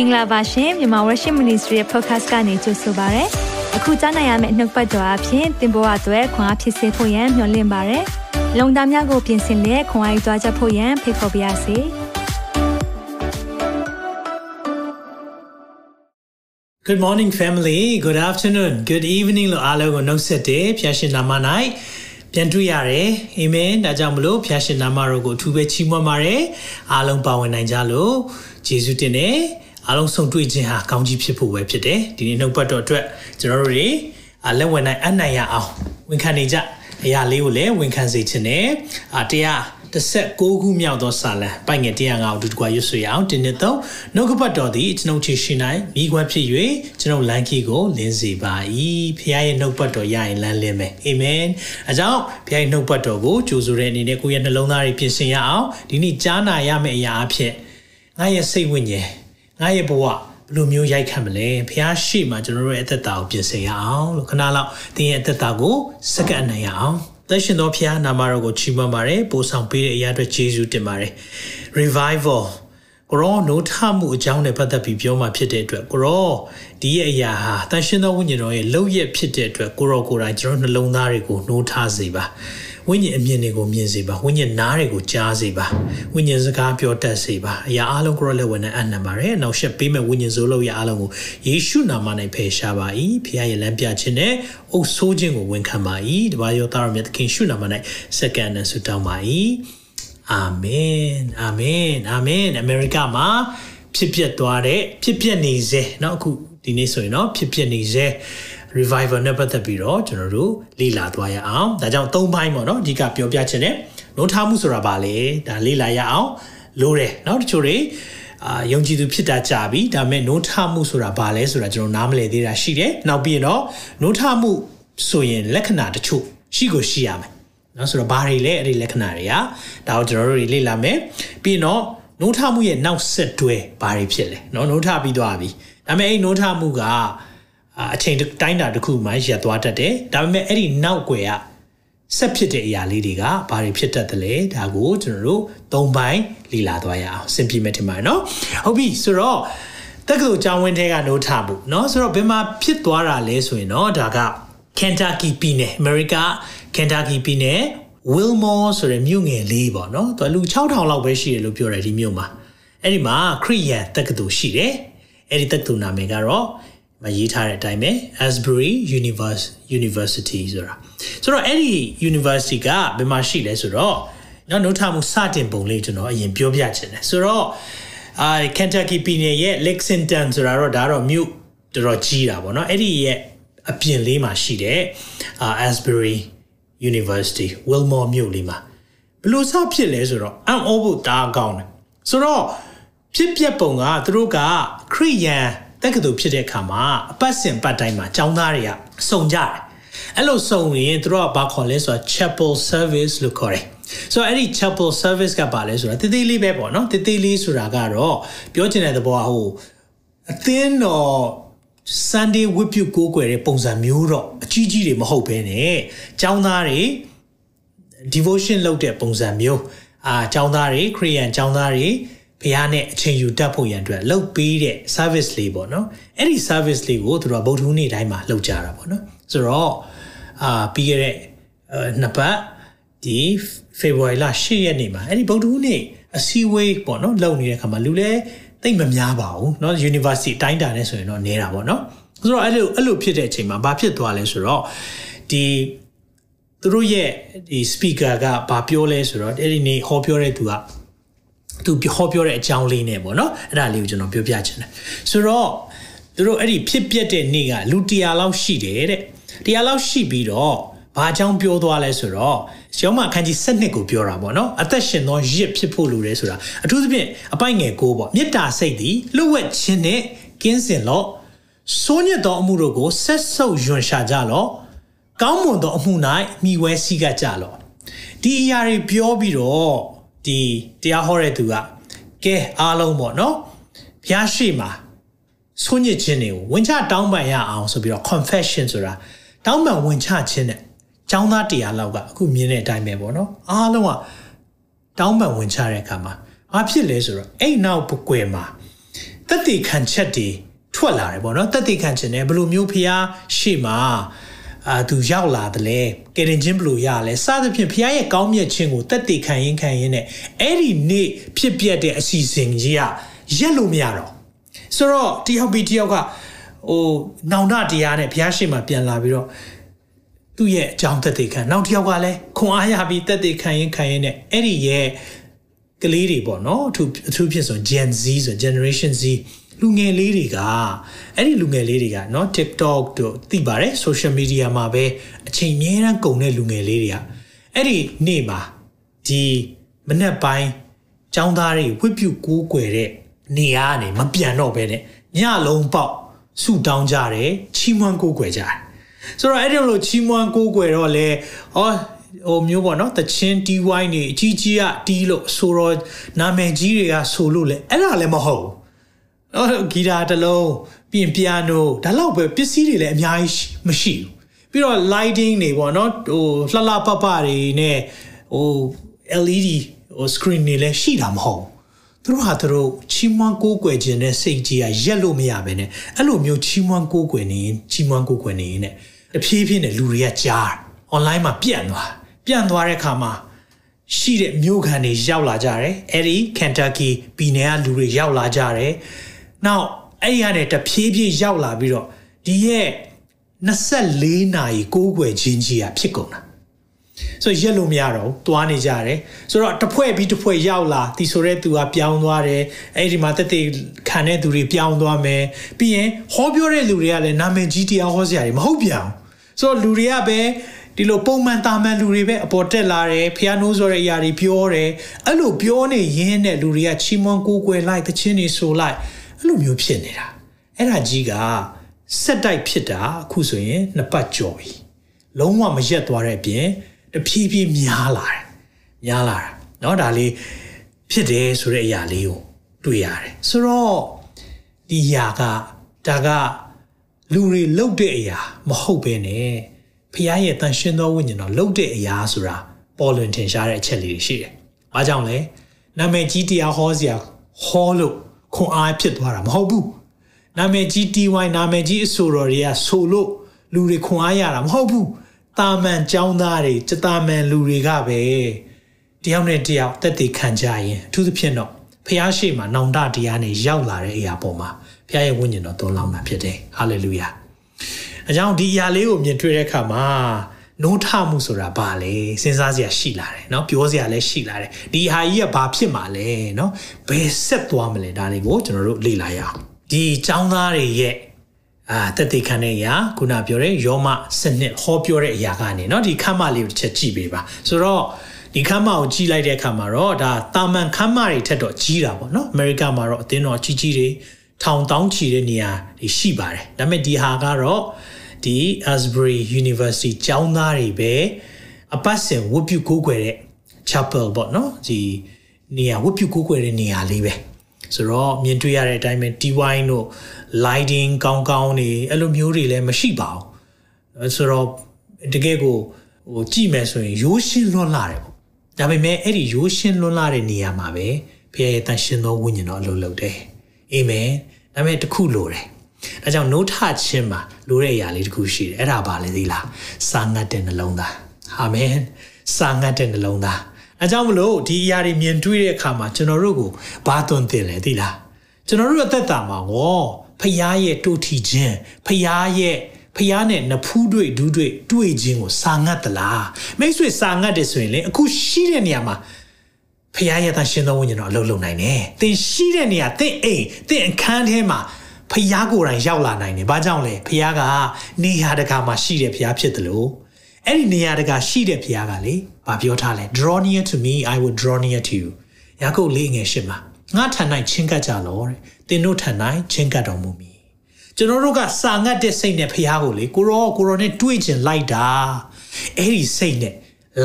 င်္ဂလာပါရှင်မြန်မာ Worship Ministry ရဲ့ podcast ကနေကြိုဆိုပါရစေ။အခုကြားနိုင်ရမယ့်နှုတ်ပတ်တော်အဖြစ်သင်ပေါ်အပ်ွယ်ခွန်အားဖြစ်စေဖို့ယံမျှဝင့်ပါရစေ။လုံတာများကိုပြင်ဆင်လက်ခွန်အားယူကြားချက်ဖို့ယံဖိတ်ခေါ်ပါရစေ။ Good morning family good afternoon good evening လို့အားလုံးကိုနှုတ်ဆက်တယ်ဖျာရှင်နာမ၌ပြန်တွေ့ရတယ်အာမင်ဒါကြောင့်မလို့ဖျာရှင်နာမတော်ကိုအထူးပဲချီးမွမ်းပါတယ်အားလုံးပါဝင်နိုင်ကြလို့ယေရှုတင်တယ် အားလုံးဆုံတွေ့ခြင်းဟာကောင်းကြီးဖြစ်ဖို့ပဲဖြစ်တယ်ဒီနေ့နှုတ်ပတ်တော်အတွက်ကျွန်တော်တို့တွေလက်ဝင်နိုင်အနိုင်ရအောင်ဝန်ခံနေကြအရာလေးကိုလည်းဝန်ခံစေခြင်းနဲ့အတရား16ခုမြောက်သောစာလံပိုင်ငယ်105ကိုဒီတကွာရွတ်ဆိုရအောင်ဒီနှစ်သုံးနှုတ်ကပတ်တော်သည်ကျွန်ုပ်ချေရှိနိုင်မိခွန်းဖြစ်၍ကျွန်ုပ်လမ်းခီကိုလင်းစေပါ၏ဖခင်ရဲ့နှုတ်ပတ်တော်ရရင်လမ်းလင်းမယ်အာမင်အကြောင်းဖခင်ရဲ့နှုတ်ပတ်တော်ကိုကြိုဆိုတဲ့အနေနဲ့ကိုယ့်ရဲ့နှလုံးသားတွေပြင်ဆင်ရအောင်ဒီနေ့ကြားနာရမယ့်အရာအဖြစ်ငါရဲ့စိတ်ဝိညာဉ် ငါရဲ့ဘဝဘယ်လိုမျိုးရိုက်ခတ်မလဲဖះရှိမှကျွန်တော်တို့ရဲ့အသက်တာကိုပြင်ဆင်ရအောင်လို့ခဏလောက်သင်ရဲ့အသက်တာကိုစက္ကန့်နိုင်ရအောင်သက်ရှင်သောဖခင်နာမတော်ကိုချီးမွမ်းပါတယ်ပို့ဆောင်ပေးတဲ့အရာအတွက်ယေရှုတင်ပါတယ် revival ကိုရောနိုးထမှုအကြောင်းနဲ့ပတ်သက်ပြီးပြောမှဖြစ်တဲ့အတွက်ကိုရောဒီရဲ့အရာဟာတန်ရှင်သောဝိညာဉ်တော်ရဲ့လှုပ်ရက်ဖြစ်တဲ့အတွက်ကိုရောကိုယ်တိုင်ကျွန်တော်နှလုံးသားတွေကိုနှိုးထားစေပါ ဝိညာဉ်အမြင်တွေကိုမြင်စေပါဝိညာဉ်နားတွေကိုကြားစေပါဝိညာဉ်စကားပြောတတ်စေပါအရာအလုံးကိုရောလက်ဝင်နဲ့အနံပါတယ်နောက်ရှက်ပေးမဲ့ဝိညာဉ်စိုးလို့ရအလုံးကိုယေရှုနာမ၌ဖယ်ရှားပါ၏ဖခင်ရဲ့လမ်းပြခြင်းနဲ့အုပ်ဆိုးခြင်းကိုဝန်ခံပါ၏တပါးရောသားတော်မြတ်သခင်ရှုနာမ၌စက္ကန့်နဲ့ဆုတောင်းပါ၏အာမင်အာမင်အာမင်အမေရိကမှာဖြစ်ပျက်သွားတဲ့ဖြစ်ပျက်နေစေเนาะအခုဒီနေ့ဆိုရင်เนาะဖြစ်ပျက်နေစေ revival နဲ့ပတ်သက်ပြီးတော့ကျွန်တော်တို့လေ့လာသွားရအောင်ဒါကြောင့်၃ပိုင်းပေါ့နော်အဓိကပြောပြချင်တယ်နှုံးထားမှုဆိုတာဘာလဲဒါလေ့လာရအောင်လို့တယ်နော်တချို့တွေအာယုံကြည်သူဖြစ်တာကြာပြီဒါပေမဲ့နှုံးထားမှုဆိုတာဘာလဲဆိုတာကျွန်တော်နားမလည်သေးတာရှိတယ်နောက်ပြီးတော့နှုံးထားမှုဆိုရင်လက္ခဏာတချို့ရှိကိုရှိရမယ်နော်ဆိုတော့ဘာတွေလဲအဲ့ဒီလက္ခဏာတွေอ่ะဒါကိုကျွန်တော်တို့လေ့လာမယ်ပြီးတော့နှုံးထားမှုရဲ့နောက်ဆက်တွဲဘာတွေဖြစ်လဲနော်နှုံးထားပြီးသွားပြီဒါပေမဲ့အဲ့နှုံးထားမှုက အချိန်တိုင်းတာတစ်ခုမှရပ်သွားတတ်တယ်ဒါပေမဲ့အဲ့ဒီနောက်ွယ်ကဆက်ဖြစ်တဲ့အရာလေးတွေကဘာတွေဖြစ်တတ်တယ်လဲဒါကိုကျွန်တော်တို့၃ပိုင်းလေ့လာသွားရအောင်စင်ပြမယ်ထင်ပါတယ်နော်ဟုတ်ပြီဆိုတော့တက္ကသိုလ်ကျောင်းဝင်းထဲကနိုးထမှုเนาะဆိုတော့ဘယ်မှာဖြစ်သွားတာလဲဆိုရင်เนาะဒါက Kentucky ပြည်နယ် America Kentucky ပြည်နယ် Wilmore ဆိုတဲ့မြို့ငယ်လေးပေါ့နော်သူလူ6000လောက်ပဲရှိတယ်လို့ပြောတယ်ဒီမြို့မှာအဲ့ဒီမှာခရီးယန်တက္ကသိုလ်ရှိတယ်အဲ့ဒီတက္ကသိုလ်နာမည်ကတော့ မရေးထားတဲ့အတိုင်းပဲ Asbury University ဆိုတာဆိုတော့အဲ့ဒီ university ကဘယ်မှာရှိလဲဆိုတော့နော်နှုတ်ထမှုစတင်ပုံလေးကျွန်တော်အရင်ပြောပြချင်တယ်ဆိုတော့အာ Kentucky ပြည်နယ်ရဲ့ Lexington ဆိုတာတော့ဒါတော့မြို့တော်တော်ကြီးတာပေါ့နော်အဲ့ဒီရဲ့အပြင်လေးမှာရှိတဲ့ Asbury University Wilmore မြို့လေးမှာဘလို့စဖြစ်လဲဆိုတော့အံ့ဩဖို့တားကောင်းတယ်ဆိုတော့ဖြစ်ပျက်ပုံကသူတို့ကခရိယန် တက္ကသိုလ်ဖြစ်တဲ့အခါမှာအပတ်စဉ်ပတ်တိုင်းမှာကျောင်းသားတွေကစုံကြတယ်အဲ့လိုစုံရင်သူတို့ကဘာခေါ်လဲဆိုတော့ chapel service လို့ခေါ်တယ်ဆိုတော့အဲ့ဒီ chapel service ကပါလဲဆိုတာတည်တည်လေးပဲပေါ့နော်တည်တည်လေးဆိုတာကတော့ပြောချင်တဲ့သဘောကဟိုအသင်းတော် Sunday ဝတ်ပြုကိုးကွယ်တဲ့ပုံစံမျိုးတော့အကြီးကြီးတွေမဟုတ်ဘဲနဲ့ចောင်းသားတွေ devotion လုပ်တဲ့ပုံစံမျိုးအာចောင်းသားတွေခရိယန်ចောင်းသားတွေ ဘုရားနဲ့အချိန်ယူတတ်ဖို့ရန်အတွက်လုပ်ပေးတဲ့ service လေးပေါ့နော်အဲ့ဒီ service လေးကိုသူတို့ကဗုဒ္ဓဟူးနေ့တိုင်းမှာလုပ်ကြတာပေါ့နော်ဆိုတော့အာပြီးခဲ့တဲ့နှစ်ပတ်ဒီ February လ10ရက်နေ့မှာအဲ့ဒီဗုဒ္ဓဟူးနေ့အစည်းအဝေးပေါ့နော်လုပ်နေတဲ့အခါမှာလူလဲတိတ်မများပါဘူးเนาะ university အတိုင်းတာနဲ့ဆိုရင်တော့နေတာပေါ့เนาะဆိုတော့အဲ့လိုအဲ့လိုဖြစ်တဲ့အချိန်မှာဘာဖြစ်သွားလဲဆိုတော့ဒီသူတို့ရဲ့ဒီ speaker ကဘာပြောလဲဆိုတော့အဲ့ဒီနေ့ဟောပြောတဲ့သူက သူဟောပြောတဲ့အကြောင်းလေးနဲ့ပေါ့နော်အဲ့ဒါလေးကိုကျွန်တော်ပြောပြချင်တယ်ဆိုတော့သူတို့အဲ့ဒီဖြစ်ပျက်တဲ့နေ့ကလူ100လောက်ရှိတယ်တဲ့100လောက်ရှိပြီးတော့ဘာကြောင့်ပြောသွားလဲဆိုတော့ရောမခန်းကြီး7နှစ်ကိုပြောတာပေါ့နော်အသက်ရှင်သောရစ်ဖြစ်ဖို့လိုတယ်ဆိုတာအထူးသဖြင့်အပိုင်ငယ်ကိုပေါ့မေတ္တာစိတ်သည်လှုပ်ဝက်ခြင်းနဲ့ကင်းစင်လော့စိုးညစ်သောအမှုတို့ကိုဆက်ဆုပ်ယွန်ရှာကြလော့ကောင်းမွန်သောအမှု၌မိဝဲစည်းကကြလော့ဒီအရာတွေပြောပြီးတော့ ဒီတရားဟောတဲ့သူကကဲအားလုံးပေါ့နော်ဘုရားရှိမှာဆုံးညစ်ခြင်းတွေကိုဝင်ချတောင်းပန်ရအောင်ဆိုပြီးတော့ confession ဆိုတာတောင်းပန်ဝင်ချခြင်းနဲ့ចောင်းသားတရားလောက်ကအခုမြင်တဲ့အတိုင်းပဲပေါ့နော်အားလုံးကတောင်းပန်ဝင်ချတဲ့အခါမှာဘာဖြစ်လဲဆိုတော့အဲ့နောက်ပကွယ်မှာတက်တည်ခံချက်တွေထွက်လာတယ်ပေါ့နော်တက်တည်ခံချက်နဲ့ဘယ်လိုမျိုးဖျားရှေ့မှာ အာသူရောက်လာတယ်လေကယ်တင်ချင်းဘလို့ရလဲစသဖြင့်ဖခင်ရဲ့ကောင်းမြတ်ခြင်းကိုတက်တည်ခံရင်ခံရင်နဲ့အဲ့ဒီနေ့ဖြစ်ပျက်တဲ့အစီအစဉ်ကြီးကရက်လို့မရတော့ဆိုတော့တယောက်ပြီးတယောက်ကဟိုနောင်တတရားနဲ့ဘုရားရှိခိုးပြန်လာပြီးတော့သူ့ရဲ့အကြောင်းတက်တည်ခံနောက်တစ်ယောက်ကလည်းခွန်အားရပြီးတက်တည်ခံရင်ခံရင်နဲ့အဲ့ဒီရဲ့ကလေးတွေပေါ့နော်အထူးအထူးဖြစ်ဆို Gen Z ဆို Generation Z လူငယ်လေးတွေကအဲ့ဒီလူငယ်လေးတွေကเนาะ TikTok တို့သိပါတယ် social media မှာပဲအချိန်မြဲတမ်းကုန်တဲ့လူငယ်လေးတွေကအဲ့ဒီနေ့မှာဒီမနေ့ပိုင်းចောင်းသားတွေဝစ်ပြုတ်ကိုးကွယ်တဲ့နေရာကနေမပြန်တော့ဘဲနဲ့ညလုံးပေါက်ဆူတောင်းကြတယ်ချီးမွမ်းကိုးကွယ်ကြတယ်ဆိုတော့အဲ့ဒီလိုချီးမွမ်းကိုးကွယ်တော့လေဟောဟိုမျိုးပေါ့နော်တချင်း TY နေအကြီးကြီးကတီးလို့ဆိုတော့နာမည်ကြီးတွေကဆိုလို့လေအဲ့ဒါလည်းမဟုတ်ဘူးနော် ဂီတာတစ်လုံးပြင်ပီယာနိုဒါတော့ပဲပစ္စည်းတွေလည်းအများကြီးမရှိဘူးပြီးတော့ lighting တွေပေါ့နော်ဟိုလှလှပပတွေနဲ့ဟို LED ဟို screen တွေလည်းရှိတာမဟုတ်သူတို့ဟာသူတို့ချီးမွမ်းကိုးကွယ်ခြင်းနဲ့စိတ်ကြီးကရက်လို့မရပဲနဲ့အဲ့လိုမျိုးချီးမွမ်းကိုးကွယ်နေရင်ချီးမွမ်းကိုးကွယ်နေရင်နဲ့တဖြည်းဖြည်းနဲ့လူတွေကကြား online မှာပြန့်သွားပြန့်သွားတဲ့အခါမှာရှိတဲ့မြို့ခံတွေရောက်လာကြတယ်အဲ့ဒီ Kentucky ပြည်နယ်ကလူတွေရောက်လာကြတယ် နောက်အဲ့ဒီကနေတဖြည်းဖြည်းရောက်လာပြီးတော့ဒီရဲ့24နာရီကိုးကွယ်ခြင်းကြီးอ่ะဖြစ်ကုန်တာဆိုရက်လို့မရတော့သွားနေကြတယ်ဆိုတော့တစ်ဖွဲ့ပြီးတစ်ဖွဲ့ရောက်လာဒီဆိုတဲ့သူကပြောင်းသွားတယ်အဲ့ဒီမှာတက်တက်ခံတဲ့သူတွေပြောင်းသွားမယ်ပြီးရင်ဟောပြောတဲ့လူတွေကလည်းနာမည်ကြီးတရားဟောစရာတွေမဟုတ်ပြန်ဆိုတော့လူတွေကပဲဒီလိုပုံမှန်တာမန်လူတွေပဲအပေါ်တက်လာတယ်ဖျားနိုးဆိုတဲ့အရာတွေပြောတယ်အဲ့လိုပြောနေရင်းနဲ့လူတွေကချီးမွမ်းကိုးကွယ်လိုက်တခြင်းတွေဆိုလိုက် အဲ့လိုမျိုးဖြစ်နေတာအဲ့ဒါကြီးကစက်တိုက်ဖြစ်တာအခုဆိုရင်နှစ်ပတ်ကျော်ပြီလုံးဝမရက်သွားတဲ့အပြင်တဖြည်းဖြည်းများလာတယ်များလာတာเนาะဒါလေးဖြစ်တယ်ဆိုတဲ့အရာလေးကိုတွေ့ရတယ်ဆိုတော့ဒီຢာကဒါကလူတွေလှုပ်တဲ့အရာမဟုတ်ဘဲနဲ့ဖခင်ရဲ့တန်ရှင်းသောဝိညာဉ်တော်လှုပ်တဲ့အရာဆိုတာပေါ်လွင်ထင်ရှားတဲ့အချက်လေးတွေရှိတယ်။ဘာကြောင့်လဲနာမည်ကြီးတရားဟောစရာဟောလို့ ခွန်အားဖြစ်သွားတာမဟုတ်ဘူး။နာမည်ကြီး TY နာမည်ကြီးအဆိုတော်တွေကဆိုလို့လူတွေခွန်အားရတာမဟုတ်ဘူး။တာမန်ចောင်းသားတွေစတာမန်လူတွေကပဲတယောက်နဲ့တယောက်တက်တည်ခံကြရင်အထူးသဖြင့်တော့ဖះရှိမှနောင်တတရားနဲ့ရောက်လာတဲ့အရာပေါ်မှာဖះရဲ့ဝိညာဉ်တော်သွန်လောင်းတာဖြစ်တယ်။ဟာလေလုယာ။အကြောင်းဒီအရာလေးကိုမြင်တွေ့တဲ့အခါမှာ နိုးထမှုဆိုတာဘာလဲစဉ်းစားစရာရှိလာတယ်เนาะပြောစရာလည်းရှိလာတယ်ဒီဟာကြီးကဘာဖြစ်မှာလဲเนาะဘယ်ဆက်သွားမလဲဒါတွေကိုကျွန်တော်တို့လေ့လာရအောင်ဒီចောင်းသားတွေရဲ့အာတက်တေခံတဲ့အရာခုနပြောတဲ့ယောမစနစ်ဟောပြောတဲ့အရာကနေเนาะဒီခမ်းမလေးကိုတစ်ချက်ကြည့်ပေးပါဆိုတော့ဒီခမ်းမကိုကြည့်လိုက်တဲ့အခါမှာတော့ဒါတာမန်ခမ်းမတွေထက်တော့ကြီးတာပေါ့เนาะအမေရိကမှာတော့အသင်းတော်ကြီးကြီးတွေထောင်တောင်းချီတဲ့နေရာတွေရှိပါတယ်ဒါပေမဲ့ဒီဟာကတော့ ဒီ Asbury University ကျောင်းသားတွေပဲအပတ်စဉ်ဝတ်ပြုကိုးကွယ်တဲ့ chapel ပေါ့နော်ဒီနေရာဝတ်ပြုကိုးကွယ်တဲ့နေရာလေးပဲဆိုတော့မြင်တွေ့ရတဲ့အတိုင်းပဲ TY တို့ lighting ကောင်းကောင်းနေအဲ့လိုမျိုးတွေလည်းမရှိပါဘူးဆိုတော့တကယ်ကိုဟိုကြည့်မယ်ဆိုရင်ရိုးရှင်းလွန်းလာတယ်ပေါ့ဒါပေမဲ့အဲ့ဒီရိုးရှင်းလွန်းလာတဲ့နေရာမှာပဲဖခင်ရဲ့တန်ရှင်သောဝိညာဉ်တော်အလုပ်လုပ်တယ်အာမင်ဒါပေမဲ့တခုလိုတယ်။ ဒါကြောင့်နိုးထခြင်းမှာလိုတဲ့အရာလေးတစ်ခုရှိတယ်။အဲ့ဒါပါလေသီလား။စာငတ်တဲ့နှလုံးသား။အာမင်။စာငတ်တဲ့နှလုံးသား။အဲကြောင့်မလို့ဒီအရာတွေမြင်တွေ့တဲ့အခါမှာကျွန်တော်တို့ကိုဘာသွန်သင်လဲသီလား။ကျွန်တော်တို့အသက်တာမှာဝေါဖရားရဲ့တူထီခြင်းဖရားရဲ့ဖျားနဲ့နဖူးတွေ့ဒူးတွေ့တွေ့ခြင်းကိုစာငတ်သလားမိတ်ဆွေစာငတ်တယ်ဆိုရင်လေအခုရှိတဲ့နေရာမှာဖျားရဲ့တန်ရှင်သောဝိညာဉ်တော်အလုပ်လုပ်နိုင်တယ်။သင်ရှိတဲ့နေရာသင်အိမ်သင်အခန်းထဲမှာ ဖျားကိုယ်တိုင်ရောက်လာနိုင်တယ်။ဘာကြောင့်လဲဖျားကနေရာတကာမှာရှိတဲ့ဖျားဖြစ်တယ်လို့အဲ့ဒီနေရာတကာရှိတဲ့ဖျားကလေဘာပြောထားလဲ draw near to me I will draw near to you ယာကုပ်လေးငယ်ရှင်းမှာငါထန်၌ချင်းကပ်ကြလောတဲ့သင်တို့ထန်၌ချင်းကပ်တော်မူမည်ကျွန်တော်တို့ကစာငတ်တဲ့စိတ်နဲ့ဖျားကိုလေကိုရောကိုရောနဲ့တွေ့ကျင်လိုက်တာအဲ့ဒီစိတ်နဲ့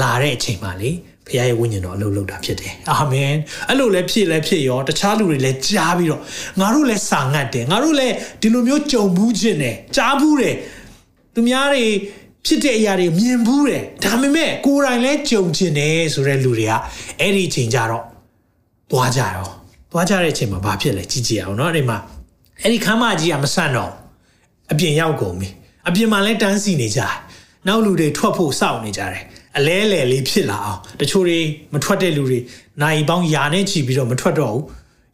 လာတဲ့အချိန်မှာလေ ဖခင်ရဲ့ဝိညာဉ်တော်အလုပ်လုပ်တာဖြစ်တယ်အာမင်အဲ့လိုလည်းဖြစ်လည်းဖြစ်ရောတခြားလူတွေလည်းကြားပြီးတော့ငါတို့လည်းစာငတ်တယ်ငါတို့လည်းဒီလိုမျိုးကြုံဘူးခြင်းတယ်ကြားဘူးတယ်သူများတွေဖြစ်တဲ့အရာတွေမြင်ဘူးတယ်ဒါပေမဲ့ကိုယ်တိုင်လည်းကြုံခြင်းတယ်ဆိုတဲ့လူတွေကအဲ့ဒီအချိန်ကြတော့သွားကြရောသွားကြတဲ့အချိန်မှာဘာဖြစ်လဲကြည့်ကြည့်အောင်เนาะအဲ့ဒီမှာ အဲ့ဒီခမ်းမကြီးကမဆန့်တော့အပြင်ရောက်ကုန်ပြီအပြင်မှာလဲတန်းစီနေကြတယ်နောက်လူတွေထွက်ဖို့စောင့်နေကြတယ် အလဲလဲလေးဖြစ်လာအောင်တချို့တွေမထွက်တဲ့လူတွေနိုင်ပေါင်းယာနဲ့ချီပြီးတော့မထွက်တော့ဘူး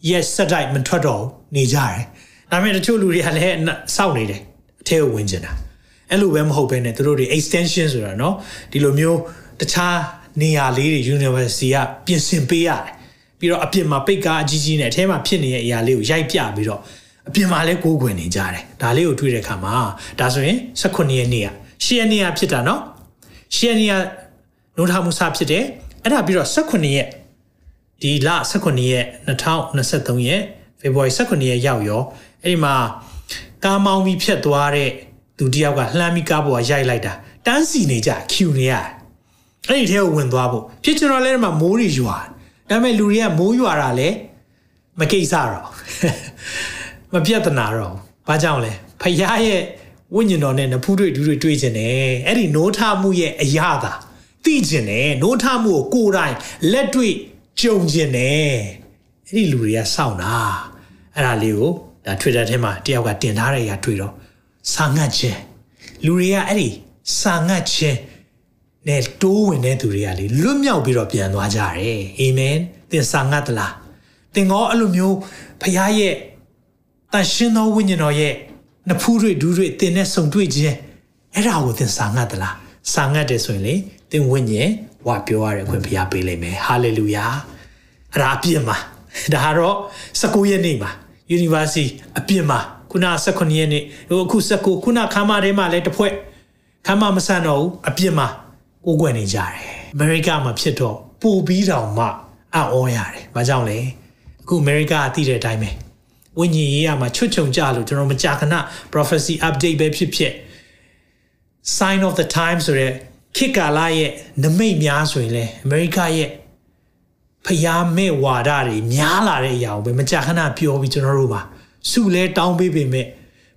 yes စက်တိုက်မထွက်တော့နေကြတယ်ဒါပေမဲ့တချို့လူတွေကလည်းစောင့်နေတယ်အထဲကိုဝင်ကျင်တာအဲ့လိုပဲမဟုတ်ဘဲနဲ့သူတို့တွေ extension ဆိုတာเนาะဒီလိုမျိုးတခြားနေရာလေးတွေ university ကပြင်ဆင်ပေးရတယ်ပြီးတော့အပြင်မှာပိတ်ကားအကြီးကြီးနဲ့အထဲမှာဖြစ်နေတဲ့အရာလေးကိုရိုက်ပြပြီးတော့အပြင်မှာလည်းကိုးကွယ်နေကြတယ်ဒါလေးကိုတွေ့တဲ့အခါမှာဒါဆိုရင်18ရက်နေ့က10ရက်နေ့ကဖြစ်တာเนาะ10ရက်နေ့က နိုးထမှုစဖြစ်တယ်အဲ့ဒါပြီးတော့18ရက်ဒီလ18ရက်2023ရက်ဖေဖော်ဝါရီ18ရက်ရောက်ရောအဲ့ဒီမှာကားမောင်းပြီးဖြတ်သွားတဲ့သူတယောက်ကလှမ်းပြီးကားပေါ်ကရိုက်လိုက်တာတန်းစီနေကြဖြူနေရအဲ့ဒီထဲကိုဝင်သွားဖို့ဖြစ်ချင်တော့လဲဒီမှာမိုးတွေရွာဒါပေမဲ့လူတွေကမိုးရွာတာလဲမကိစ္စတော့မပြတ်တနာတော့ဘာကြောင့်လဲဖယားရဲ့ဝိညာဉ်တော်နဲ့နဖူးတွေဒူးတွေတွေ့ကျင်တယ်အဲ့ဒီနိုးထမှုရဲ့အရာသာ သိကျင်တယ်နိုးထမှုကိုကိုယ်တိုင်လက်တွေ့ကြုံကျင်တယ်အဲ့ဒီလူတွေကစောင့်တာအဲ့ဒါလေးကိုဒါ Twitter ထဲမှာတယောက်ကတင်ထားတဲ့အရာတွေ့တော့စာငတ်ခြင်းလူတွေကအဲ့ဒီစာငတ်ခြင်းနဲ့တိုးဝင်တဲ့သူတွေကလေလွတ်မြောက်ပြီးတော့ပြန်သွားကြတယ်အာမင်သင်စာငတ်သလားသင်ကောအဲ့လိုမျိုးဖခင်ရဲ့တန်ရှင်သောဝိညာဉ်တော်ရဲ့နဖူးတွေဒူးတွေသင်နဲ့ဆုံတွေ့ခြင်းအဲ့ဒါကိုသင်စာငတ်သလားစာငတ်တယ်ဆိုရင်လေ သင်ဝိညာဉ်ဝါပြောရတဲ့ခွင့်ဖခင်ပေးလိမ့်မယ်ဟာလေလုယာအဲ့ဒါအပြည့်မှာဒါကတော့19ရက်နေ့မှာ University အပြစ်မှာခုန18ရက်နေ့ဟိုအခု19ခုနခမ်းမထဲမှာလည်းတစ်ဖွဲ့ခမ်းမမဆန်တော့ဘူးအပြစ်မှာကိုးကွယ်နေကြတယ်အမေရိကမှာဖြစ်တော့ပို့ပြီးတောင်မှအံ့ဩရတယ်။ဘာကြောင့်လဲ။အခုအမေရိကသိတဲ့အတိုင်းပဲဝိညာဉ်ရေးရမှာချွတ်ချုံကြလို့ကျွန်တော်မကြာခဏ prophecy update ပဲဖြစ်ဖြစ် sign of the time ဆိုတဲ့ ခေတ်ကာလရဲ့နမိတ်များဆိုရင်လေအမေရိကရဲ့ဖျားမဲ့ဝါဒတွေများလာတဲ့အရာကိုပဲမကြာခဏပြောပြီးကျွန်တော်တို့ပါစုလဲတောင်းပေးပေမဲ့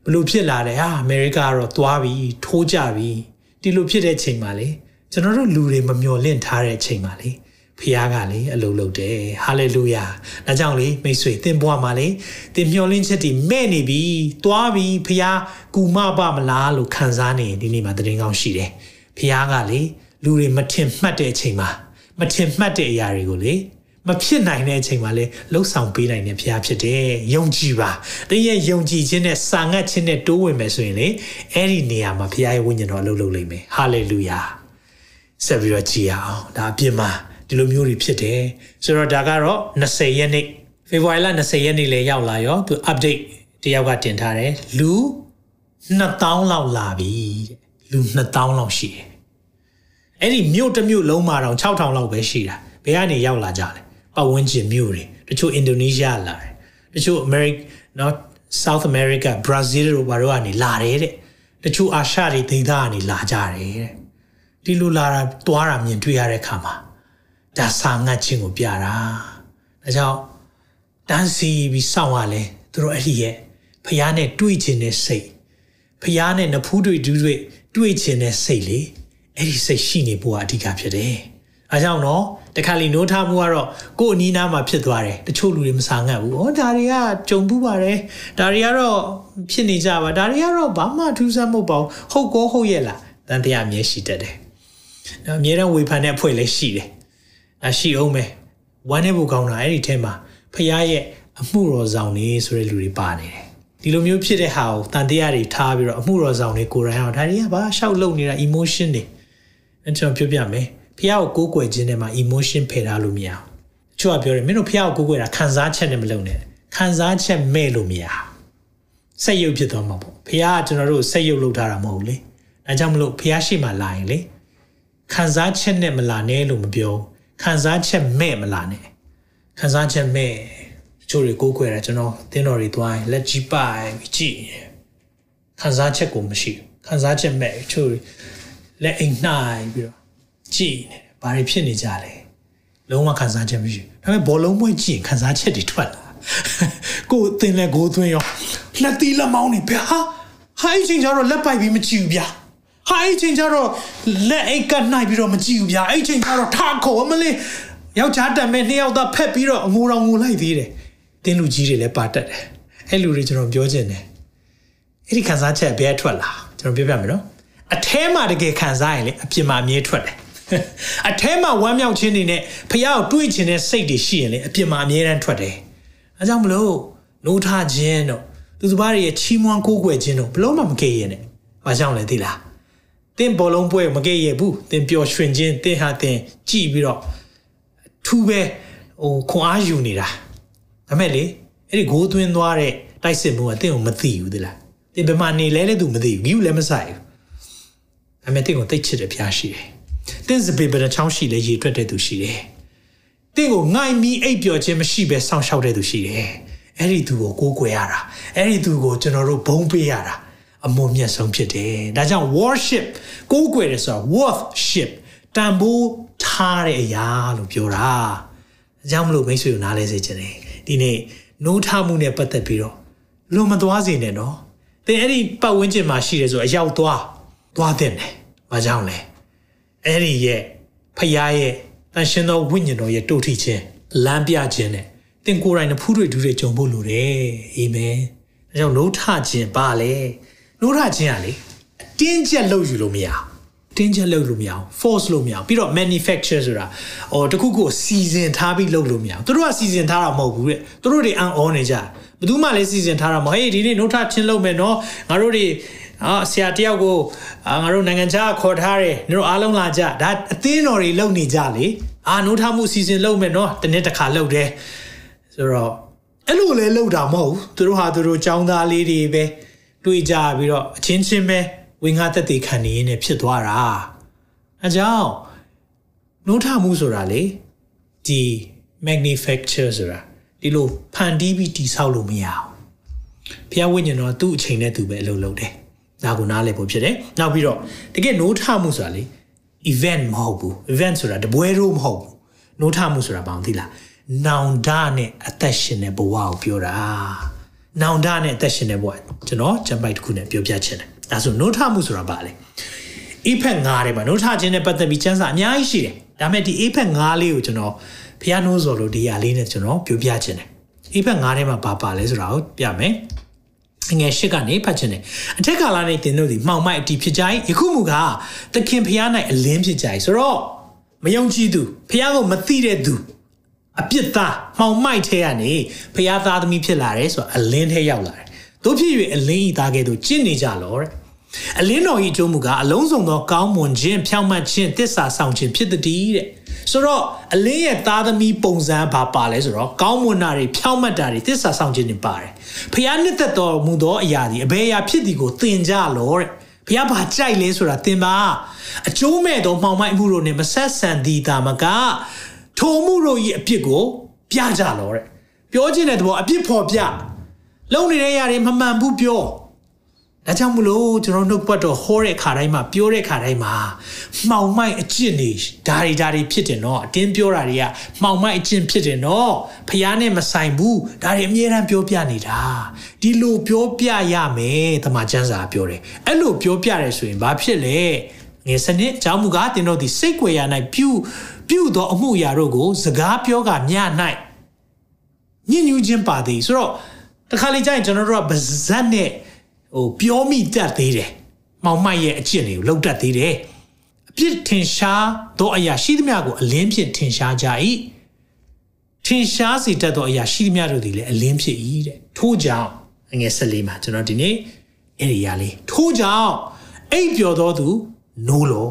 ဘလို့ဖြစ်လာတယ်ဟာအမေရိကကတော့သွားပြီထိုးကြပြီဒီလိုဖြစ်တဲ့ချိန်မှာလေကျွန်တော်တို့လူတွေမမျှော်လင့်ထားတဲ့ချိန်မှာလေဖခင်ကလေအလုံးလုံးတယ်ဟာလေလုယာဒါကြောင့်လေမိတ်ဆွေသင်ဘဝမှာလေသင်မျှော်လင့်ချက်တွေမဲ့နေပြီသွားပြီဖခင်ကူမပမလားလို့ခံစားနေဒီနေ့မှာတရင်ကောင်းရှိတယ် ဖခင်ကလေလူတွေမထင်မှတ်တဲ့အချိန်မှာမထင်မှတ်တဲ့အရာတွေကိုလေမဖြစ်နိုင်တဲ့အချိန်မှာလေလှုပ်ဆောင်ပေးနိုင်တဲ့ဘုရားဖြစ်တယ်။ယုံကြည်ပါ။တကယ်ယုံကြည်ခြင်းနဲ့စာငတ်ခြင်းနဲ့တိုးဝင်မယ်ဆိုရင်လေအဲ့ဒီနေရာမှာဘုရားရဲ့ဝိညာဉ်တော်အလုပ်လုပ်လိမ့်မယ်။ဟာလေလုယာ။ဆက်ပြီးတော့ကြည်အောင်။ဒါအပြစ်မှာဒီလိုမျိုးတွေဖြစ်တယ်။ဆိုတော့ဒါကတော့20ရက်နေ့ဖေဖော်ဝါရီလ20ရက်နေ့လေရောက်လာရောသူ update တယောက်ကတင်ထားတယ်။လူ2000လောက်လာပြီတဲ့။လူ2000လောက်ရှိတယ်။ အဲ့ဒီမြို့တစ်မြို့လုံးမှာတော့6000လောက်ပဲရှိတာ။ဘယ်ကနေရောက်လာကြလဲ။ပတ်ဝန်းကျင်မြို့တွေတချို့အင်ဒိုနီးရှားလာတယ်တချို့အမေရိကနော် South America Brazil တို့ဘာတို့ကနေလာတယ်တဲ့တချို့အာရှတွေဒေသကနေလာကြတယ်တဲ့ဒီလိုလာတာတွားတာမြင်တွေ့ရတဲ့အခါမှာဒါစာငတ်ခြင်းကိုပြတာဒါကြောင့်တန်းစီပြီးစောင့်ရလဲသူတို့အဲ့ဒီရဲ့ဖះနဲ့တွေ့ခြင်းနဲ့စိတ်ဖះနဲ့နဖူးတွေ့ဒူးတွေ့တွေ့ခြင်းနဲ့စိတ်လေ အဲ့ဒီစိတ်ရှိနေဖို့အဓိကဖြစ်တယ်အဲကြောင့်တော့တခါလီနိုးထားမှုကတော့ကို့အနီးနားမှာဖြစ်သွားတယ်တချို့လူတွေမစားငတ်ဘူး။ဩဒါတွေကကြုံဘူးပါတယ်။ဒါတွေကတော့ဖြစ်နေကြပါဒါတွေကတော့ဘာမှထူးဆန်းမှုပေါ့ဟုတ်ကောဟုတ်ရဲ့လားတန်တရားအမြဲရှိတတ်တယ်။နော်အမြဲတမ်းဝေဖန်တဲ့အဖွဲ့လည်းရှိတယ်။အရှိအောင်ပဲဝမ်းနေဖို့ကောင်းတာအဲ့ဒီထဲမှာဖခင်ရဲ့အမှုတော်ဆောင်နေဆိုတဲ့လူတွေပါနေတယ်။ဒီလိုမျိုးဖြစ်တဲ့ဟာကိုတန်တရားတွေထားပြီးတော့အမှုတော်ဆောင်တွေကိုယ်တိုင်အောင်ဒါတွေကဘာရှောက်လုံနေတာ emotion တွေ အဲ့ကျွန်တော်ပြောပြမယ်။ဖះကိုကိုးကွယ်ခြင်းထဲမှာ emotion ဖယ်ထားလို့မရဘူး။ချို့ကပြောတယ်မင်းတို့ဖះကိုကိုးကွယ်တာခံစားချက်နဲ့မလုပ်နဲ့။ခံစားချက်မဲ့လို့မရဘူး။စိတ်ရုပ်ဖြစ်သွားမှာပေါ့။ဖះကကျွန်တော်တို့စိတ်ရုပ်လုပ်ထားတာမဟုတ်ဘူးလေ။ဒါကြောင့်မလို့ဖះရှိမှလာရင်လေခံစားချက်နဲ့မလာနဲ့လို့မပြော။ခံစားချက်မဲ့မလာနဲ့။ခံစားချက်မဲ့ချို့တွေကိုးကွယ်တာကျွန်တော်သင်တော်တွေသွားရင်လက်ကြီးပိုင်ကြည့်ခံစားချက်ကိုမရှိဘူး။ခံစားချက်မဲ့ချို့ လက်အိမ်နှိုင်းပြီးတော့ကြည့်နေတယ်ဘာတွေဖြစ်နေကြလဲလုံးဝခံစားချက်မရှိဘူးဒါပေမဲ့ဘောလုံးမွေးကြည့်ရင်ခံစားချက်တွေထွက်လာကိုယ်တင်လဲကိုသွင်းရောလက်တီးလက်မောင်းနေဗျာဟာအချင်းကြတော့လက်ပိုက်ပြီးမကြည့်ဘူးဗျာဟာအချင်းကြတော့လက်အိတ်ကနိုင်ပြီးတော့မကြည့်ဘူးဗျာအဲ့ချင်းကြတော့ထားခေါ်မလေးယောက်ျားတံမဲ့နှစ်ယောက်သားဖက်ပြီးတော့အငိုတော်ငိုလိုက်သေးတယ်တင်းလူကြီးတွေလည်းပါတတ်တယ်အဲ့လူတွေကျွန်တော်ပြောချင်တယ်အဲ့ဒီခံစားချက်ဘယ်ထွက်လာကျွန်တော်ပြောပြမယ်နော် အထဲမှာတကယ်ခံစားရင်လေအပြင်မှာအမြဲထွက်တယ်အထဲမှာဝမ်းမြောက်ခြင်းတွေနဲ့ဖះကိုတွေးခြင်းနဲ့စိတ်တွေရှိရင်လေအပြင်မှာအမြဲတမ်းထွက်တယ်အဲကြောင့်မလို့နိုးထခြင်းတို့သူစပါးတွေရဲ့ချီးမွမ်းကိုးကွယ်ခြင်းတို့ဘလို့မှမကဲ့ရဲ့နဲ့ဘာကြောင့်လဲသိလားတင်းဘောလုံးပွဲမကဲ့ရဲ့ဘူးတင်းပျော်ရွှင်ခြင်းတင်းဟာတင်းကြည်ပြီးတော့ထူးပဲဟိုခွန်အားယူနေတာဒါမဲ့လေအဲ့ဒီဂိုးသွင်းသွားတဲ့တိုက်စစ်မှုကတင်းကိုမသိဘူးသလားတင်းဘယ်မှာနေလဲလဲသူမသိဘူးမြူလည်းမဆိုင်ဘူး ဒါမဲ့တင်းကိုတိတ်ချစ်တယ်ဖျားရှိတယ်တင်းစပေပဒချောင်းရှိလဲရေထွက်တဲ့သူရှိတယ်တင်းကိုငိုင်မီအိပ်ပျော်ခြင်းမရှိပဲစောင့်ရှောက်တဲ့သူရှိတယ်အဲ့ဒီသူကိုကိုးကွယ်ရတာအဲ့ဒီသူကိုကျွန်တော်တို့ဘုံပေးရတာအမွန်မြတ်ဆုံးဖြစ်တယ်ဒါကြောင့် worship ကိုးကွယ်တယ်ဆိုတာ worship တန်ဖိုးထားတဲ့အရာလို့ပြောတာဒါကြောင့်မလို့မိတ်ဆွေကိုနားလဲစေချင်တယ်ဒီနေ့နိုးထမှုနဲ့ပတ်သက်ပြီးတော့လွန်မသွားစေနဲ့နော်သင်အဲ့ဒီပတ်ဝန်းကျင်မှာရှိတယ်ဆိုအရောက်သွား သွားတဲ့တယ်ဘာကြောင့်လဲအဲ့ဒီရဲ့ဖခင်ရဲ့တန်ရှင်သောဝိညာဉ်တော်ရဲ့တို့ထိခြင်းလမ်းပြခြင်းနဲ့သင်ကိုယ်တိုင်နဲ့ဖူးတွေဒူးတွေကြုံဖို့လိုတယ်အာမင်ဒါကြောင့်နိုးထခြင်းပါလေနိုးထခြင်းကလေအတင်းကျပ်လုပ်ယူလို့မရဘူးတင်းချက်လုပ်လို့မရအောင် force လို့မရအောင်ပြီးတော့ manufacture ဆိုတာဟိုတခုခုစီစဉ်ထားပြီးလုပ်လို့မရအောင်သူတို့ကစီစဉ်ထားတာမဟုတ်ဘူးတဲ့သူတို့တွေအန်အောနေကြဘယ်သူမှလည်းစီစဉ်ထားတာမဟုတ်ဟေးဒီနေ့နှုတ်ထချင်းလုပ်မယ်နော်ငါတို့တွေ အာဆရာတယောက်ကိုငါတို့နိုင်ငံခြားခေါ်ထားတယ်တို့အားလုံးလာကြဒါအသင်းတော်တွေလုပ်နေကြလေအာနှုတ်ထမှုစီစဉ်လုပ်မယ်နော်တနေ့တစ်ခါလုပ်တယ်ဆိုတော့အဲ့လိုလဲလုပ်တာမဟုတ်ဘူးသူတို့ဟာသူတို့ចောင်းသားလေးတွေပဲတွေးကြပြီးတော့အချင်းချင်းပဲဝင်းကားတက်တည်ခံနေရင်းနဲ့ဖြစ်သွားတာအဲကြောင့်နှုတ်ထမှုဆိုတာလေဒီ manufacture ဆိုတာဒီလိုဖန်တီးပြီးတိဆောက်လို့မရအောင်ဘုရားဝိညာဉ်တော်သူ့အချိန်နဲ့သူပဲအလုပ်လုပ်တယ် ဒါကိုနားလည်ဖို့ဖြစ်တယ်နောက်ပြီးတော့တကယ်နှုတ်ထမှုဆိုတာလေ event မဟုတ်ဘူး event ဆိုတာတပွဲတော့မဟုတ်ဘူးနှုတ်ထမှုဆိုတာဘာလို့သိလားနောင်တနဲ့အသက်ရှင်တဲ့ဘဝကိုပြောတာနောင်တနဲ့အသက်ရှင်တဲ့ဘဝကျွန်တော်ဂျမ်ပိုက်တစ်ခုနဲ့ပြောပြချင်တယ်ဒါဆိုနှုတ်ထမှုဆိုတာဘာလဲအေးဖက်ငါးတွေမှာနှုတ်ထခြင်းနဲ့ပတ်သက်ပြီးစံစာအများကြီးရှိတယ်ဒါပေမဲ့ဒီအေးဖက်ငါးလေးကိုကျွန်တော်ဖျားနှိုးစော်လို့ဒီအလေးနဲ့ကျွန်တော်ပြောပြချင်တယ်အေးဖက်ငါးထဲမှာဘာပါလဲဆိုတာကိုပြမယ် ငယ်ရှစ်ကနေဖတ်ခြင်းတယ်အထက်ကာလနဲ့တင်တို့ဒီမှောင်မိုက်အတီဖြစ်ကြ၏ယခုမူကားသခင်ဖျား၌အလင်းဖြစ်ကြ၏ဆိုတော့မယုံကြည်သူဖျားကိုမသိတဲ့သူအပြစ်သားမှောင်မိုက်ထဲကနေဖျားသားသမီးဖြစ်လာတယ်ဆိုတော့အလင်းထဲရောက်လာတယ်တို့ဖြစ်၍အလင်းဤသားကဲ့သို့ကျင့်နေကြလောတဲ့အလင်းတော်၏အကျိုးမူကားအလုံးစုံသောကောင်းမွန်ခြင်းဖြောင့်မတ်ခြင်းတစ္ဆာဆောင်ခြင်းဖြစ်သည်တဲ့ ဆိုတော့အလင်းရဲ့သားသမီးပုံစံဘာပါလဲဆိုတော့ကောင်းမွန်တာတွေဖြောင့်မတ်တာတွေတစ္ဆာဆောင်ခြင်းတွေပါတယ်ဖျားနှစ်သက်တော်မူသောအရာဒီအဘယ်အရာဖြစ်သည်ကိုသင်ကြလောတဲ့ဖျားဘာကြိုက်လဲဆိုတာသင်ပါအကျိုးမဲ့သောမှောင်မိုက်မှုတို့နဲ့မဆက်ဆံသည်တာမကထိုမှုတို့၏အပြစ်ကိုပြကြလောတဲ့ပြောခြင်းတဲ့သဘောအပြစ်ဖော်ပြလုံနေတဲ့ຢာတွေမမှန်ဘူးပြော ဒါကြောင့်မလို့ကျွန်တော်နှုတ်ပတ်တော်ဟောတဲ့ခါတိုင်းမှာပြောတဲ့ခါတိုင်းမှာမှောင်မိုက်အကျင့်တွေဒါတွေဒါတွေဖြစ်တယ်နော်အတင်းပြောတာတွေကမှောင်မိုက်အကျင့်ဖြစ်တယ်နော်ဖះနဲ့မဆိုင်ဘူးဒါတွေအမြဲတမ်းပြောပြနေတာဒီလိုပြောပြရမယ်တမန်ကျမ်းစာပြောတယ်အဲ့လိုပြောပြတယ်ဆိုရင်ဘာဖြစ်လဲငယ်စနစ်ကြောင့်မူကားတင်တို့ဒီစိတ်ွယ်ရ၌ပြုပြုသောအမှုရာတို့ကို စကားပြောကမြ၌ညဉ့်ညူးခြင်းပါသည်ဆိုတော့တခါလေကြာရင်ကျွန်တော်တို့ကဗဇက်နဲ့ ဟိုပြောမိတတ်သေးတယ်။မောင်မိုက်ရဲ့အကျင့်တွေကိုလောက်တတ်သေးတယ်။အပြစ်ထင်ရှားသောအရာရှိသမျှကိုအလင်းဖြင့်ထင်ရှားကြ၏။ထင်ရှားစေတတ်သောအရာရှိသမျှတို့သည်လည်းအလင်းဖြစ်၏တဲ့။ထို့ကြောင့်ငွေဆက်လေးမှာကျွန်တော်ဒီနေ့အဲ့ဒီရာလေးထို့ကြောင့်အိပ်ပျော်သောသူနိုးလော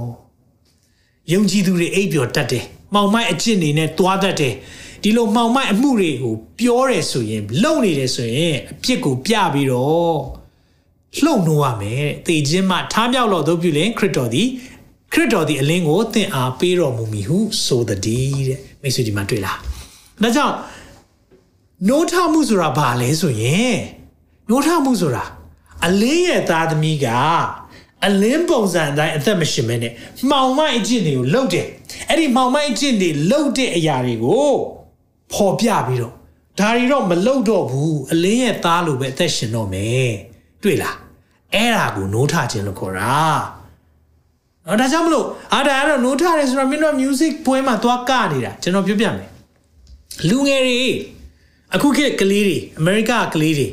ယုံကြည်သူတွေအိပ်ပျော်တတ်တယ်။မောင်မိုက်အကျင့်တွေနဲ့တွားတတ်တယ်။ဒီလိုမှောင်မိုက်အမှုတွေကိုပြောတယ်ဆိုရင် လုံနေတယ်ဆိုရင်အပြစ်ကိုပြပြီးတော့ လှုပ်နှိုးရမယ်တေခြင်းမှထားမြောက်လို့တို့ပြုလင်ခရစ်တော်သည်ခရစ်တော်သည်အလင်းကိုသင်အားပေးတော်မူမည်ဟုဆိုသည်တဲ့မိတ်ဆွေဒီမှာတွေ့လားဒါကြောင့်နိုးထမှုဆိုတာဘာလဲဆိုရင်နိုးထမှုဆိုတာအလင်းရဲ့သားသမီးကအလင်းပုံစံအတိုင်းအသက်မရှင်မဲနဲ့မှောင်မိုက်အကျင့်တွေကိုလှုပ်တယ်အဲ့ဒီမှောင်မိုက်အကျင့်တွေလှုပ်တဲ့အရာတွေကိုပေါ်ပြပြီးတော့ဒါတွေတော့မလှုပ်တော့ဘူးအလင်းရဲ့သားလိုပဲအသက်ရှင်တော့မယ်တွေ့လား အဲ့ဒါကိုနိုးထခြင်းလို့ခေါ်တာနော်ဒါကြောင့်မလို့အာဒါကတော့နိုးထတယ်ဆိုတော့မင်းတို့ music ပွဲမှာသွားကနေတာကျွန်တော်ပြောပြမယ်လူငယ်တွေအခုခေတ်ကလေးတွေအမေရိကကလေးတွေ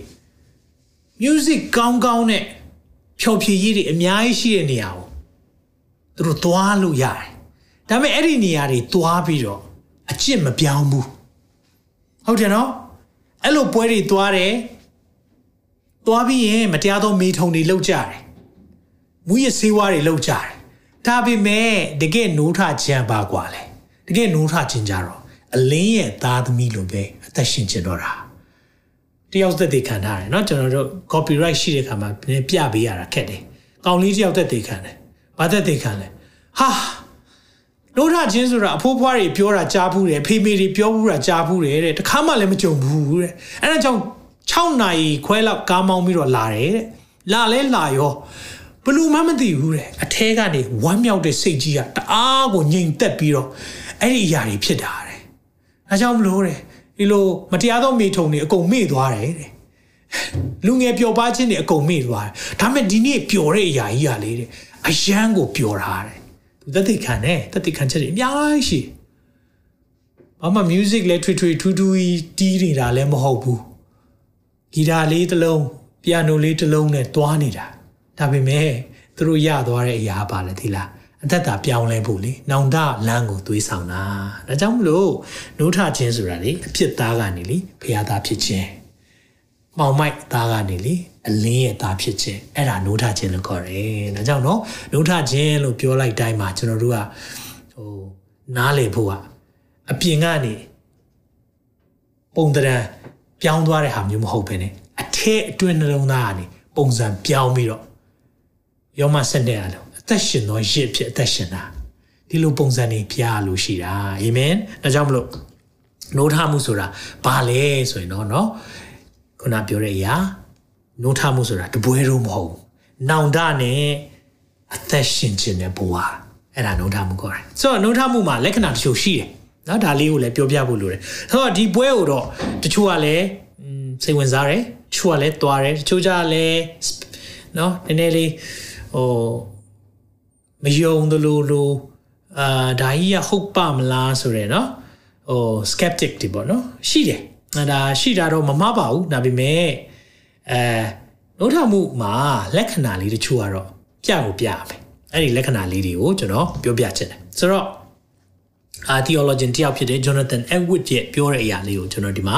music ကောင်းကောင်းနဲ့ဖြော်ဖြေရေးတွေအများကြီးရှိတဲ့နေရာကိုသူတို့သွားလို့ရတယ်ဒါပေမဲ့အဲ့ဒီနေရာတွေသွားပြီးတော့အကျင့်မပြောင်းဘူးဟုတ်တယ်နော်အဲ့လိုပွဲတွေသွားတယ် သွားပြီးရင်မတရားသောမေထုံတွေလောက်ကြတယ်မူရစေးဝါးတွေလောက်ကြတယ်ဒါပေမဲ့တကယ်နိုးထခြင်းပါกว่าလေတကယ်နိုးထခြင်းကြတော့အလင်းရဲ့သားသမီးလိုပဲအသက်ရှင်ခြင်းတော့တာတယောက်သက်သေခံထားတယ်เนาะကျွန်တော်တို့ copyright ရှိတဲ့ခါမှာပြပေးရတာခက်တယ်ကောင်းလေးတယောက်သက်သေခံတယ်ဘာသက်သေခံလဲဟာနိုးထခြင်းဆိုတာအဖိုးဖွားတွေပြောတာကြားဘူးတယ်ဖေမေတွေပြောဘူးတာကြားဘူးတယ်တဲ့တခါမှလည်းမကြုံဘူးတဲ့အဲဒါကြောင့် 6နာရီခွဲလောက်ကားမောင်းပြီးတော့လာတယ်တဲ့လာလဲလာရောဘလူမှမသိဘူးတဲ့အထဲကနေဝမ်းမြောက်တဲ့စိတ်ကြီးကတအားကိုငြိမ်သက်ပြီးတော့အဲ့ဒီအရာတွေဖြစ်တာတဲ့အဲကြောင့်မလို့တဲ့ဒီလိုမတရားသောမိထုံတွေအကုန်မေ့သွားတယ်တဲ့လူငယ်ပျော်ပါခြင်းတွေအကုန်မေ့သွားတယ်ဒါပေမဲ့ဒီနေ့ပျော်တဲ့အရာကြီးကလေတဲ့အယမ်းကိုပျော်တာတဲ့သူသက်သေခံတယ်သက်သေခံချက်တွေအများကြီးရှိဘာမှ music လဲထွေထွေထူးထူးတီးနေတာလည်းမဟုတ်ဘူး ဂီတာလေးတစ်လုံးပီယာနိုလေးတစ်လုံးနဲ့တွားနေတာဒါပေမဲ့သူတို့ရသွားတဲ့အရာပါလေဒီလားအသက်တာပြောင်းလဲဖို့လေနောင်တလမ်းကိုသွေးဆောင်တာဒါကြောင့်မလို့နိုးထခြင်းဆိုတာလေအဖြစ်သားကနေလေဖရာသားဖြစ်ခြင်းမောင်မိုက်သားကနေလေအလင်းရဲ့သားဖြစ်ခြင်းအဲ့ဒါနိုးထခြင်းလို့ခေါ်တယ်ဒါကြောင့်နော်နိုးထခြင်းလို့ပြောလိုက်တိုင်းမှာကျွန်တော်တို့ကဟိုနားလေဖို့ကအပြင်ကနေပုံတရံ ပြောင်းသွားတဲ့ဟာမျိုးမဟုတ်ဘဲねအထက်အတွင်းနှလုံးသားကနေပုံစံပြောင်းပြီးတော့ယောမဆက်တဲ့အားလုံးအသက်ရှင်သောရစ်ဖြစ်အသက်ရှင်တာဒီလိုပုံစံတွေပြရလို့ရှိတာအာမင်ဒါကြောင့်မလို့နိုးထမှုဆိုတာဘာလဲဆိုရင်တော့เนาะခုနပြောတဲ့အရာနိုးထမှုဆိုတာတပွဲတော့မဟုတ်ဘူးနောင်တနဲ့အသက်ရှင်ခြင်းနဲ့ဘဝအဲ့ဒါနိုးထမှုခေါ်တယ်ဆိုတော့နိုးထမှုမှာလက္ခဏာတချို့ရှိတယ် နော်ဒါလေးကိုလည်းပြောပြဖို့လိုတယ်ဆိုတော့ဒီပွဲကိုတော့တချို့ကလည်းစိတ်ဝင်စားတယ်တချို့ကလည်းသွားတယ်တချို့ကြလည်းနော်နည်းနည်းလေးဟိုမယုံသလိုလိုအာဒါကြီးကဟုတ်ပါမလားဆိုရယ်နော်ဟို skeptic တွေပေါ့နော်ရှိတယ်ဒါရှိတာတော့မမှားပါဘူးဒါပေမဲ့အဲနိုးထမှုမှာလက္ခဏာလေးတချို့ကတော့ပြကိုပြရမယ်အဲ့ဒီလက္ခဏာလေးတွေကိုကျွန်တော်ပြောပြချင်တယ်ဆိုတော့အာ theologian တယောက်ဖြစ်တဲ့ Jonathan Edwards ရဲ့ပြောတဲ့အရာလေးကိုကျွန်တော်ဒီမှာ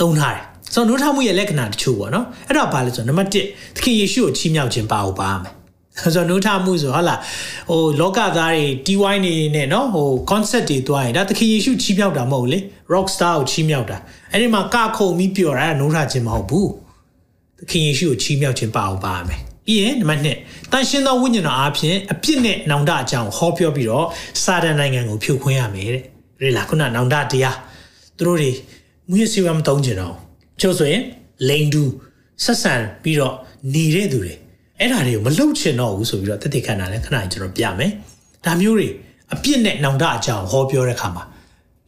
သုံးထားတယ်ဆိုတော့နိုးထမှုရဲ့လက္ခဏာတချို့ပေါ့နော်အဲ့ဒါဘာလဲဆိုတော့နံပါတ်1သခင်ယေရှုကိုချီးမြှောက်ခြင်းပါအောင်ပါမယ်ဆိုတော့နိုးထမှုဆိုဟုတ်လားဟိုလောကသားတွေတီဝိုင်းနေနဲ့နော်ဟို concept တွေတွားရင်ဒါသခင်ယေရှုချီးမြှောက်တာမဟုတ်လေ rock star ကိုချီးမြှောက်တာအဲ့ဒီမှာကခုံပြီးပြောတာနိုးထခြင်းမဟုတ်ဘူးသခင်ယေရှုကိုချီးမြှောက်ခြင်းပါအောင်ပါမယ် ပြီးရင်နံပါတ်2တန်ရှင်းသောဝိညာဉ်တော်အားဖြင့်အပြစ်နဲ့နောင်တအကြောင်းဟောပြောပြီးတော့စာတန်နိုင်ငံကိုဖြိုခွင်းရမယ်တဲ့ရေလာခုနနောင်တတရားသူတို့တွေမွေးစီဝမတုံးကျင်တော့ချို့ဆိုရင်လိန်တူဆက်ဆံပြီးတော့နေတဲ့သူတွေအဲ့ဒါတွေကိုမလှုပ်ချင်တော့ဘူးဆိုပြီးတော့တသက်ခန္ဓာလည်းခဏကျွန်တော်ပြမယ်ဒါမျိုးတွေအပြစ်နဲ့နောင်တအကြောင်းဟောပြောတဲ့ခါမှာ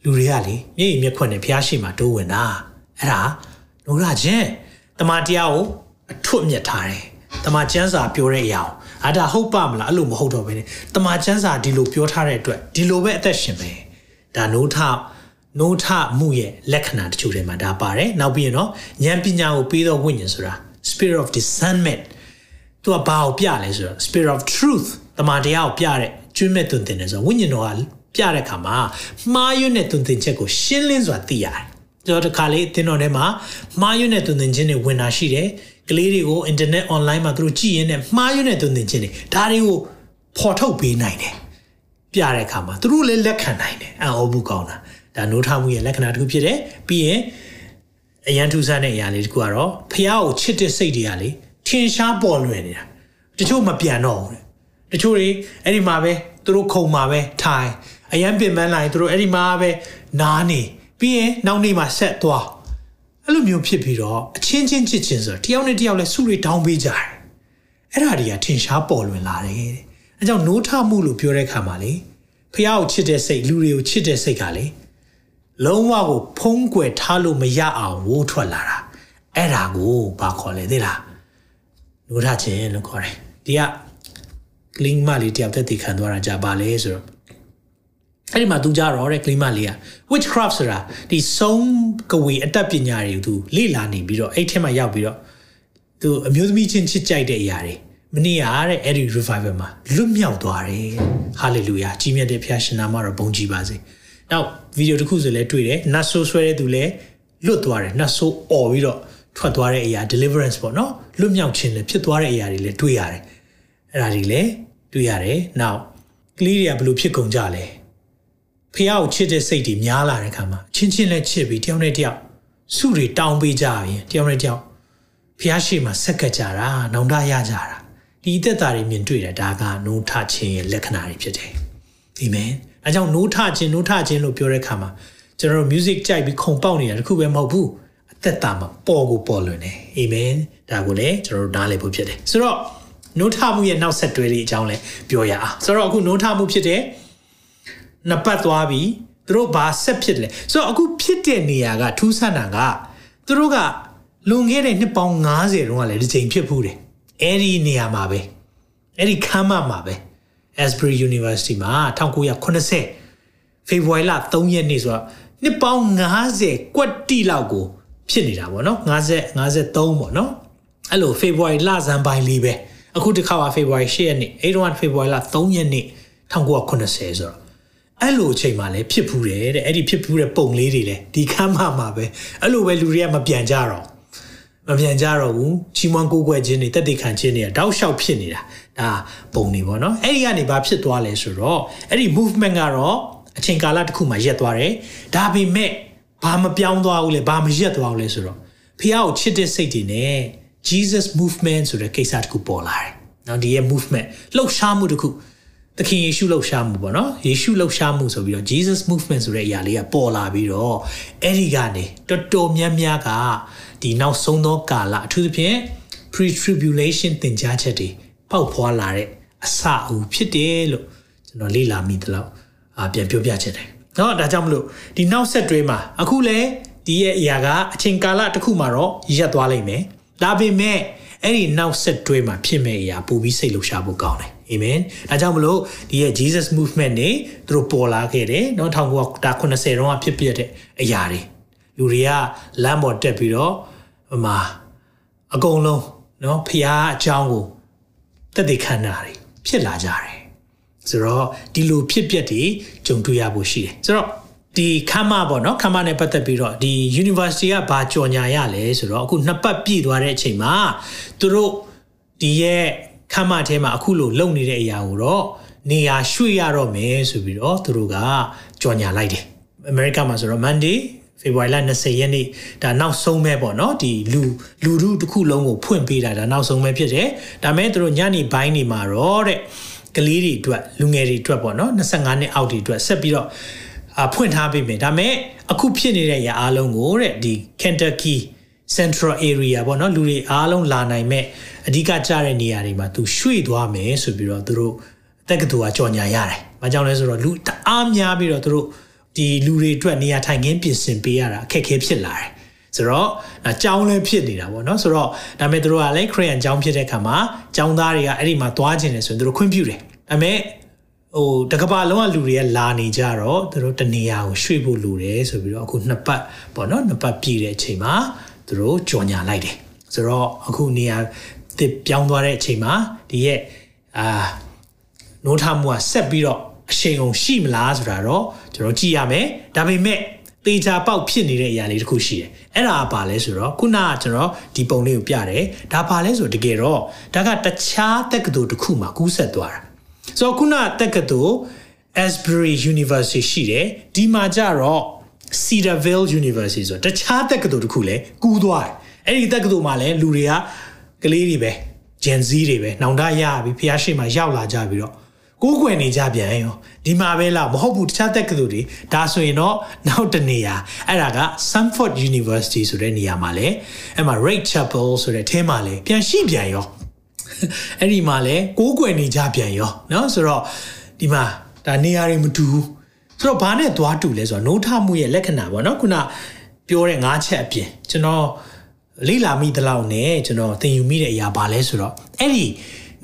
လူတွေကလေမျက်ရည်မျက်ခွက်နဲ့ဖျားရှိမှတိုးဝင်တာအဲ့ဒါနိုးရခြင်းတမန်တရားကိုအထွတ်မြတ်ထားတယ် တမန်ကျမ်းစာပြောတဲ့အရာအာဒါဟုတ်ပါမလားအဲ့လိုမဟုတ်တော့ဘဲနဲ့တမန်ကျမ်းစာဒီလိုပြောထားတဲ့အတွက်ဒီလိုပဲအသက်ရှင်ပဲဒါနိုးထနိုးထမှုရဲ့လက္ခဏာတချို့တွေမှာဒါပါတယ်နောက်ပြီးရင်တော့ဉာဏ်ပညာကိုပေးသောဝိညာဉ်ဆိုတာ spirit of discernment သူကဘာကိုပြလဲဆိုတော့ spirit of truth တမန်တရားကိုပြတဲ့ကျွမ်းမဲ့သွန်သင်တယ်ဆိုတော့ဝိညာဉ်တော်ကပြတဲ့ခါမှာမှားယွင်းတဲ့သွန်သင်ချက်ကိုရှင်းလင်းစွာသိရတယ်။ကျွန်တော်တခါလေးသင်တော်ထဲမှာမှားယွင်းတဲ့သွန်သင်ခြင်းတွေဝင်တာရှိတယ်။ ကလေးတွေကို internet online မှာသူတို့ကြည့်ရင်းနဲ့မှားယွင်းတဲ့သွန်သင်ခြင်းတွေဒါတွေကိုဖော်ထုတ်ပေးနိုင်တယ်။ပြတဲ့အခါမှာသူတို့လည်းလက်ခံနိုင်တယ်။အံ့ဩဖို့ကောင်းတာ။ဒါနိုးထမှုရဲ့လက္ခဏာတစ်ခုဖြစ်တယ်။ပြီးရင်အရန်ထူးဆန်းတဲ့အရာလေးတစ်ခုကတော့ဖះကိုချစ်တဲ့စိတ်တွေကလေထင်ရှားပေါ်လွင်နေတာတချို့မပြန်တော့ဘူးတချို့တွေအဲ့ဒီမှာပဲသူတို့ခုံမှာပဲထိုင်အရန်ပင်ပန်းလာရင်သူတို့အဲ့ဒီမှာပဲနားနေပြီးရင်နောက်နေ့မှာဆက်သွား အဲ့လိုမျိုးဖြစ်ပြီးတော့အချင်းချင်းချစ်ချင်းဆိုတော့တယောက်နဲ့တယောက်လဲဆုတွေတောင်းပေးကြတယ်အဲ့ဒါတွေကထင်ရှားပေါ်လွင်လာတယ်တဲ့အဲကြောင့်နိုးထမှုလို့ပြောတဲ့အခါမှာလေဖះကိုချစ်တဲ့စိတ်လူတွေကိုချစ်တဲ့စိတ်ကလေလုံးဝကိုဖုံးကွယ်ထားလို့မရအောင်ဝိုးထွက်လာတာအဲ့ဒါကိုဘာခေါ်လဲသိလားနိုးထခြင်းလို့ခေါ်တယ်ဒီက clean မလေးတယောက်တက်တည်ခံသွားတာကြပါလေဆိုတော့ အဲ့ဒီမှာသူကြတော့တဲ့ clean မလေးက witchcraft ဆိုတာဒီဆုံးကဝေအတတ်ပညာတွေကိုသူလေ့လာနေပြီးတော့အဲ့ထဲမှာရောက်ပြီးတော့သူအမျိုးသမီးချင်းချစ်ကြိုက်တဲ့အရာတွေမနေ့ကတဲ့အဲ့ဒီ revival မှာလွတ်မြောက်သွားတယ် hallelujah ကြီးမြတ်တဲ့ဖခင်ရှင်နာမတော်ဘုန်းကြီးပါစေနောက်ဗီဒီယိုတစ်ခုဆိုလဲတွေ့တယ်နတ်ဆိုးဆွဲတဲ့သူလဲလွတ်သွားတယ်နတ်ဆိုးអော်ပြီးတော့ထွက်သွားတဲ့အရာ deliverance ပေါ့နော်လွတ်မြောက်ခြင်းလည်းဖြစ်သွားတဲ့အရာတွေလည်းတွေ့ရတယ်အဲ့ဒါတွေလည်းတွေ့ရတယ်နောက်ကလေးတွေကဘယ်လိုဖြစ်ကုန်ကြလဲ ဖះကိုချစ်တဲ့စိတ်တွေများလာတဲ့ခါမှာချင်းချင်းလည်းချစ်ပြီးတယောက်နဲ့တယောက်စုတွေတောင်းပေးကြရင်တယောက်နဲ့တယောက်ဖះရှိမှဆက်ကကြတာနောင်တရကြတာဒီသက်တာတွေမြင်တွေ့တယ်ဒါကနိုးထခြင်းရဲ့လက္ခဏာတွေဖြစ်တယ်အာမင်အဲကြောင့်နိုးထခြင်းနိုးထခြင်းလို့ပြောတဲ့ခါမှာကျွန်တော်တို့ music ကြိုက်ပြီးခုံပေါက်နေတာတခုပဲမဟုတ်ဘူးအသက်တာမှာပေါ်ကိုပေါ်လွင်တယ်အာမင်ဒါကိုလည်းကျွန်တော်တို့နားလည်ဖို့ဖြစ်တယ်ဆိုတော့နိုးထမှုရဲ့နောက်ဆက်တွဲလေးအကြောင်းလည်းပြောရအောင်ဆိုတော့အခုနိုးထမှုဖြစ်တဲ့ နှစ်ပတ်သွားပြီသူတို့ဘာဆက်ဖြစ်လဲဆိုတော့အခုဖြစ်တဲ့နေရာကထူးဆန်းတာကသူတို့ကလွန်ခဲ့တဲ့နှစ်ပေါင်း90တုန်းကလည်းဒီချိန်ဖြစ်ဖူးတယ်အဲ့ဒီနေရာမှာပဲအဲ့ဒီခမ်းမမှာပဲ Asbury University မှာ1980ဖေဖော်ဝါရီလ3ရက်နေ့ဆိုတော့နှစ်ပေါင်း90ကွက်တိလောက်ကို ဖြစ်နေတာပေါ့နော်50 53ပေါ့နော်အဲ့လိုဖေဖော်ဝါရီလဇန်ပိုင်းလေးပဲအခုတစ်ခါပါဖေဖော်ဝါရီ10ရက်နေ့အဲ့တော့ဖေဖော်ဝါရီလ3ရက်နေ့1980ဆိုတော့ အဲ့လိုအချိန်မှလည်းဖြစ်ဖူးတယ်တဲ့အဲ့ဒီဖြစ်ဖူးတဲ့ပုံလေးတွေလည်းဒီခမ်းမမှာပဲအဲ့လိုပဲလူတွေကမပြန်ကြတော့မပြန်ကြတော့ဘူးချီးမွမ်းကိုးကွယ်ခြင်းတွေတက်တည်ခံခြင်းတွေကတောက်လျှောက်ဖြစ်နေတာဒါပုံနေပေါ့နော်အဲ့ဒီကနေဘာဖြစ်သွားလဲဆိုတော့အဲ့ဒီ movement ကတော့အချိန်ကာလတစ်ခုမှရက်သွားတယ်ဒါပေမဲ့ဘာမပြောင်းသွားဘူးလေဘာမရက်သွားဘူးလေဆိုတော့ဖះကိုချစ်တဲ့စိတ်တွေနဲ့ Jesus movement ဆိုတဲ့ကိစ္စတစ်ခုပေါ်လာတယ်နော်ဒီရဲ့ movement လှုပ်ရှားမှုတစ်ခု သခင်ယေရှုလှုပ်ရှားမှုပေါ့နော်ယေရှုလှုပ်ရှားမှုဆိုပြီးတော့ Jesus movement ဆိုတဲ့အရာလေးကပေါ်လာပြီးတော့အဲ့ဒီကနေတော်တော်များများကဒီနောက်ဆုံးသောကာလအထူးသဖြင့် pre tribulation သင်ကြားချက်တွေပေါက်ဖွာလာတဲ့အစအဦးဖြစ်တယ်လို့ကျွန်တော်လေ့လာမိသလောက်အာပြန်ပြောပြချင်တယ်เนาะဒါကြောင့်မလို့ဒီနောက်ဆက်တွဲမှာအခုလဲဒီရဲ့အရာကအချိန်ကာလတစ်ခုမှာတော့ရက်သွားလိမ့်မယ်ဒါပေမဲ့အဲ့ဒီနောက်ဆက်တွဲမှာဖြစ်မဲ့အရာပို့ပြီးစိတ်လှုပ်ရှားဖို့ကောင်းတယ် အာမင်ဒါကြောင့်မလို့ဒီရဲ့ Jesus movement နေသူတို့ပေါ်လာခဲ့တယ်เนาะ1980တုန်းကဖြစ်ပြတဲ့အရာတွေလူတွေကလမ်းပေါ်တက်ပြီးတော့ဟိုမှာအကုန်လုံးเนาะဖះအကြောင်းကိုတက်တည်ခံတာတွေဖြစ်လာကြတယ်ဆိုတော့ဒီလိုဖြစ်ပျက်တွေကြုံတွေ့ရဖို့ရှိတယ်ဆိုတော့ဒီခမ်းမပေါ့နော်ခမ်းမနဲ့ပတ်သက်ပြီးတော့ဒီ university ကဘာကြော်ညာရလဲဆိုတော့အခုနှစ်ပတ်ပြည့်သွားတဲ့အချိန်မှာသူတို့ဒီရဲ့ ခမ်းမထဲမှာအခုလိုလုံနေတဲ့အရာကိုတော့နေရာရွှေ့ရတော့မယ်ဆိုပြီးတော့သူတို့ကကြော်ညာလိုက်တယ်အမေရိကမှာဆိုတော့ Monday ဖေဖော်ဝါရီလ20ရက်နေ့ဒါနောက်ဆုံးပဲပေါ့နော်ဒီလူလူထုတစ်ခုလုံးကိုဖွင့်ပေးတာဒါနောက်ဆုံးပဲဖြစ်တယ်ဒါမဲ့သူတို့ညနေပိုင်းနေမှာတော့တဲ့ကလေးတွေအတွက်လူငယ်တွေအတွက်ပေါ့နော်25နှစ်အောက်တွေအတွက်ဆက်ပြီးတော့အဖွင့်ထားပေးမယ်ဒါမဲ့အခုဖြစ်နေတဲ့ຢာအားလုံးကိုတဲ့ဒီ Kentucky Central Area ပေါ့နော်လူတွေအားလုံးလာနိုင်မဲ့အဓိကကျတဲ့နေရာတွေမှာသူရွှေ့သွားမယ်ဆိုပြီးတော့သူတို့တက္ကသိုလ်ကကြော်ညာရတယ်။ဘာကြောင့်လဲဆိုတော့လူတအားများပြီးတော့သူတို့ဒီလူတွေအတွက်နေရာထိုင်ခင်းပြင်ဆင်ပေးရတာအခက်အခဲဖြစ်လာတယ်ဆိုတော့အကြောင်းလည်းဖြစ်နေတာပေါ့နော်ဆိုတော့ဒါပေမဲ့တို့ကလည်းခရီးယန်ကျောင်းဖြစ်တဲ့ခါမှာကျောင်းသားတွေကအဲ့ဒီမှာသွားခြင်းလေဆိုရင်တို့ခွင့်ပြုတယ်ဒါပေမဲ့ဟိုတကဘာလုံးကလူတွေကလာနေကြတော့တို့တနေရာကိုရွှေ့ဖို့လိုတယ်ဆိုပြီးတော့အခုနှစ်ပတ်ပေါ့နော်နှစ်ပတ်ပြည့်တဲ့အချိန်မှာ တို့ကြော်ညာလိုက်တယ်ဆိုတော့အခုနေရာတစ်ပြောင်းသွားတဲ့အချိန်မှာဒီရဲ့အာနိုးထမှုကဆက်ပြီးတော့အရှိန်အောင်ရှိမလားဆိုတာတော့ကျွန်တော်ကြည့်ရမယ်ဒါပေမဲ့တေချာပေါက်ဖြစ်နေတဲ့အရာလေးတစ်ခုရှိတယ်အဲ့ဒါကဘာလဲဆိုတော့ခုနကကျွန်တော်ဒီပုံလေးကိုပြတယ်ဒါဘာလဲဆိုတကယ်တော့ဒါကတခြားတက္ကသိုလ်တစ်ခုမှာကူးဆက်သွားတာဆိုတော့ခုနတက္ကသိုလ် Asbury University ရှိတယ်ဒီမှာကျတော့ Cedarville University ဆိုတခြားတက္ကသိုလ်တစ်ခုလည်းကူးသွားတယ်အဲ့ဒီတက္ကသိုလ်မှာလည်းလူတွေကကလေးတွေပဲ Gen Z တွေပဲနောင်တရပြီဖះရှိမှရောက်လာကြပြီးတော့ကိုးကွယ်နေကြပြန်ရောဒီမှာပဲလားမဟုတ်ဘူးတခြားတက္ကသိုလ်တွေဒါဆိုရင်တော့နောက်တနေရာအဲ့ဒါက Sanford University ဆိုတဲ့နေရာမှာလဲအဲ့မှာ Ray Chapel ဆိုတဲ့အဲမှာလဲပြန်ရှိပြန်ရောအဲ့ဒီမှာလဲကိုးကွယ်နေကြပြန်ရောเนาะဆိုတော့ဒီမှာဒါနေရာတွေမတူဘူး ဆိုတော့ဘာနဲ့သွားတူလဲဆိုတော့နှိုးထမှုရဲ့လက္ခဏာပေါ့နော်ခုနပြောတဲ့၅ချက်အပြင်ကျွန်တော်လေ့လာမိသလောက်နဲ့ကျွန်တော်သင်ယူမိတဲ့အရာဘာလဲဆိုတော့အဲ့ဒီ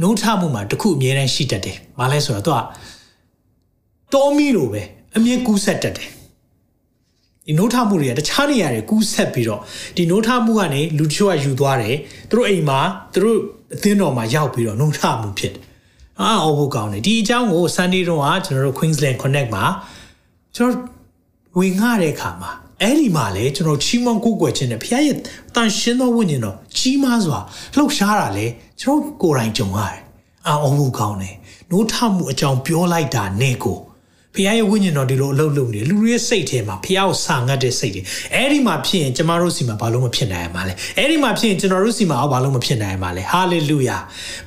နှိုးထမှုမှာတခုအများတန်းရှိတတ်တယ်ဘာလဲဆိုတော့သူကတောမီလိုပဲအမြင်ကူးဆက်တတ်တယ်ဒီနှိုးထမှုတွေကတခြားနေရာတွေကူးဆက်ပြီးတော့ဒီနှိုးထမှုကနေလူချို့ကယူသွားတယ်သူတို့အိမ်မှာသူတို့အသင်းတော်မှာရောက်ပြီးတော့နှိုးထမှုဖြစ်တယ်အာအော်ဟုတ်ကောင်းတယ်ဒီအကြောင်းကို Sunday တော့ကျွန်တော်တို့ Queensland Connect မှာ ကျွန်တော်ဝင်ငှတဲ့အခါမှာအဲ့ဒီမှာလေကျွန်တော်ချီးမွမ်းကိုးကွယ်ခြင်းနဲ့ဘုရားရဲ့တန်ရှင်းသောဝိညာဉ်တော်ကြီးမားစွာလှုပ်ရှားတာလေကျွန်တော်ကိုယ်တိုင်ကြုံရတယ်အာအော်ဖို့ကောင်းတယ်နိုးထမှုအကြောင်းပြောလိုက်တာနဲ့ကို ဖခင်ရဲ့ဝိညာဉ်တော်ဒီလိုအလုပ်လုပ်နေလူတွေရဲ့စိတ်ထဲမှာဖခင်ကိုစာငတ်တဲ့စိတ်တွေအဲ့ဒီမှာဖြစ်ရင်ကျမတို့စီမှာဘာလို့မဖြစ်နိုင်ရမှာလဲအဲ့ဒီမှာဖြစ်ရင်ကျွန်တော်တို့စီမှာဘာလို့မဖြစ်နိုင်ရမှာလဲဟာလေလုယာ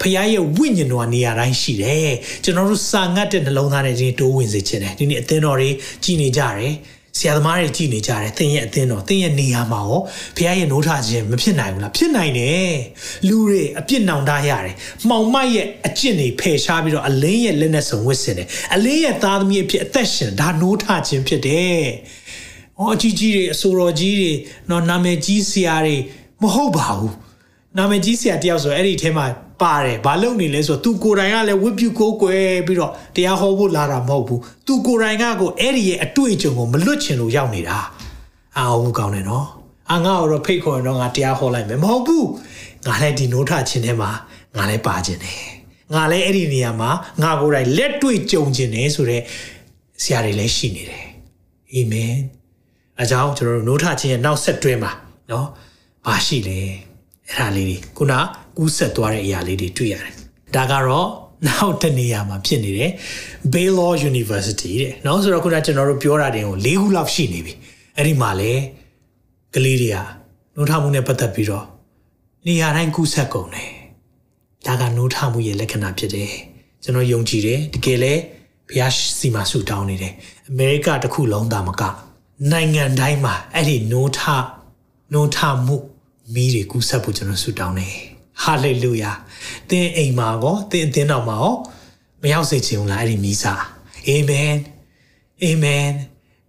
ဖခင်ရဲ့ဝိညာဉ်တော်ကနေရာတိုင်းရှိတယ်ကျွန်တော်တို့စာငတ်တဲ့နှလုံးသားနဲ့ဒီတိုးဝင်စေခြင်းတယ်ဒီနေ့အသင်းတော်တွေကြည်နေကြတယ် ဆရာသမားတွေကြည်နေကြတယ်သင်ရဲ့အသင်းတော်သင်ရဲ့နေရာမှာရောဘုရားရဲ့နိုးထခြင်းမဖြစ်နိုင်ဘူးလားဖြစ်နိုင်တယ်လူတွေအပြစ်နောင်တရတယ်မှောင်မိုက်ရဲ့အကျင့်တွေဖယ်ရှားပြီးတော့အလင်းရဲ့လက်နဲ့ဆုံဝစ်စင်တယ်အလင်းရဲ့သားသမီးအဖြစ်အသက်ရှင်ဒါနိုးထခြင်းဖြစ်တယ်။အော်အကြီးကြီးတွေအဆိုတော်ကြီးတွေနော်နာမည်ကြီးဆရာတွေမဟုတ်ပါဘူး။နာမည်ကြီးဆရာတယောက်ဆိုအဲ့ဒီထဲမှာ ပါတယ်ဘာလုပ်နေလဲဆိုတော့သူကိုယ်တိုင်ကလည်းဝိပုကိုးကွယ်ပြီးတော့တရားဟောဖို့လာတာမဟုတ်ဘူးသူကိုယ်တိုင်ကကိုအဲ့ဒီရဲ့အတွေ့အကြုံကိုမလွတ်ချင်လို့ရောက်နေတာအာဟုတ်ကောင်းတယ်နော်အာငါတော့ဖိတ်ခေါ်ရင်တော့ငါတရားဟောလိုက်မယ်မဟုတ်ဘူးငါလည်းဒီနိုးထခြင်းထဲမှာငါလည်းပါခြင်းတယ်ငါလည်းအဲ့ဒီနေရာမှာငါကိုယ်တိုင်လက်တွေ့ကြုံခြင်းတယ်ဆိုတော့ဆရာတွေလည်းရှိနေတယ်အာမင်အကြောင်းကျွန်တော်တို့နိုးထခြင်းရဲ့နောက်ဆက်တွဲမှာနော်ဘာရှိလဲ အဲ့ဒါလေးတွေခုနကူးဆက်သွားတဲ့အရာလေးတွေတွေ့ရတယ်။ဒါကတော့နောက်တနေရာမှာဖြစ်နေတယ် Baylor University တဲ့။နော်ဆိုတော့ခုနကျွန်တော်တို့ပြောတာတင်ကို၄ခုလောက်ရှိနေပြီ။အဲ့ဒီမှာလေကလေးတွေကနှိုးထမှုနဲ့ပတ်သက်ပြီးတော့နေရာတိုင်းကူးဆက်ကုန်တယ်။ဒါကနှိုးထမှုရဲ့လက္ခဏာဖြစ်တယ်။ကျွန်တော်ယုံကြည်တယ်တကယ်လဲဘုရားစီမှာဆူတောင်းနေတယ်။အမေရိကတခုလုံးသားမကနိုင်ငံတိုင်းမှာအဲ့ဒီနှိုးထနှိုးထမှု မိတွေကူးဆက်ဖို့ကျွန်တော်ဆူတောင်းတယ်ဟာလေလုယာသင်အိမ်မှာကောသင်အသင်းတော်မှာရောမရောက်စေချင်ဘူးလားအဲ့ဒီမိစားအာမင်အာမင်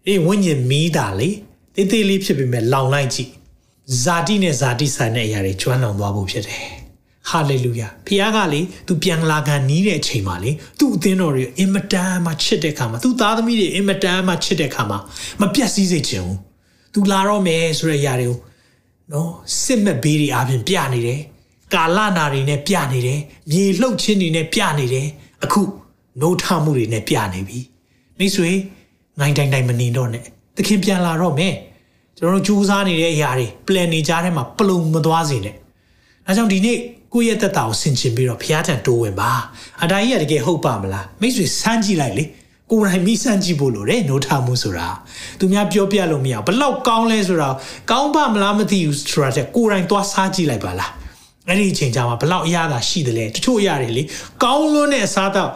အေးဝိညာဉ်မိတာလေတေးသေးလေးဖြစ်ပေမဲ့လောင်လိုက်ကြည့်ဇာတိနဲ့ဇာတိဆိုင်တဲ့အရာတွေကျွမ်းလောင်သွားဖို့ဖြစ်တယ်ဟာလေလုယာဖခင်ကလေသူပြန်လာခံနီးတဲ့အချိန်မှာလေသူ့အသင်းတော်တွေအင်မတန်မှချစ်တဲ့ခါမှာသူ့သားသမီးတွေအင်မတန်မှချစ်တဲ့ခါမှာမပြတ်စည်းစေချင်ဘူးသူလာတော့မယ်ဆိုတဲ့အရာတွေကို နော်စစ်မဲ့ဘေးတွေအပြင်ပြနေတယ်ကာလနာတွေနဲ့ပြနေတယ်မြေလှုပ်ခြင်းတွေနဲ့ပြနေတယ်အခုနိုးထမှုတွေနဲ့ပြနေပြီမိတ်ဆွေနိုင်တိုင်းတိုင်းမနေတော့နဲ့သခင်ပြန်လာတော့မယ်ကျွန်တော်တို့ကြိုးစားနေတဲ့အရာတွေ plan နေကြတဲ့မှာပလုံမသွားစေနဲ့အဲကြောင့်ဒီနေ့ကိုယ့်ရဲ့သက်တာကိုဆင်ခြင်ပြီးတော့ဘုရားထံတိုးဝင်ပါအတားကြီးကတကယ်ဟုတ်ပါမလားမိတ်ဆွေစမ်းကြည့်လိုက်လေ ကိုယ်တိုင်မိစမ်းကြည့်ဖို့လိုတယ်နိုးထမှုဆိုတာသူများပြောပြလို့မရဘူးဘလောက်ကောင်းလဲဆိုတာကောင်းပါမလားမသိဘူးဆိုတာတဲ့ကိုယ်တိုင်သွားစားကြည့်လိုက်ပါလားအဲ့ဒီအချိန်ကြာမှာဘလောက်အရသာရှိတယ်လဲတချို့အရာတွေလေကောင်းလွန်းတဲ့အစားတော့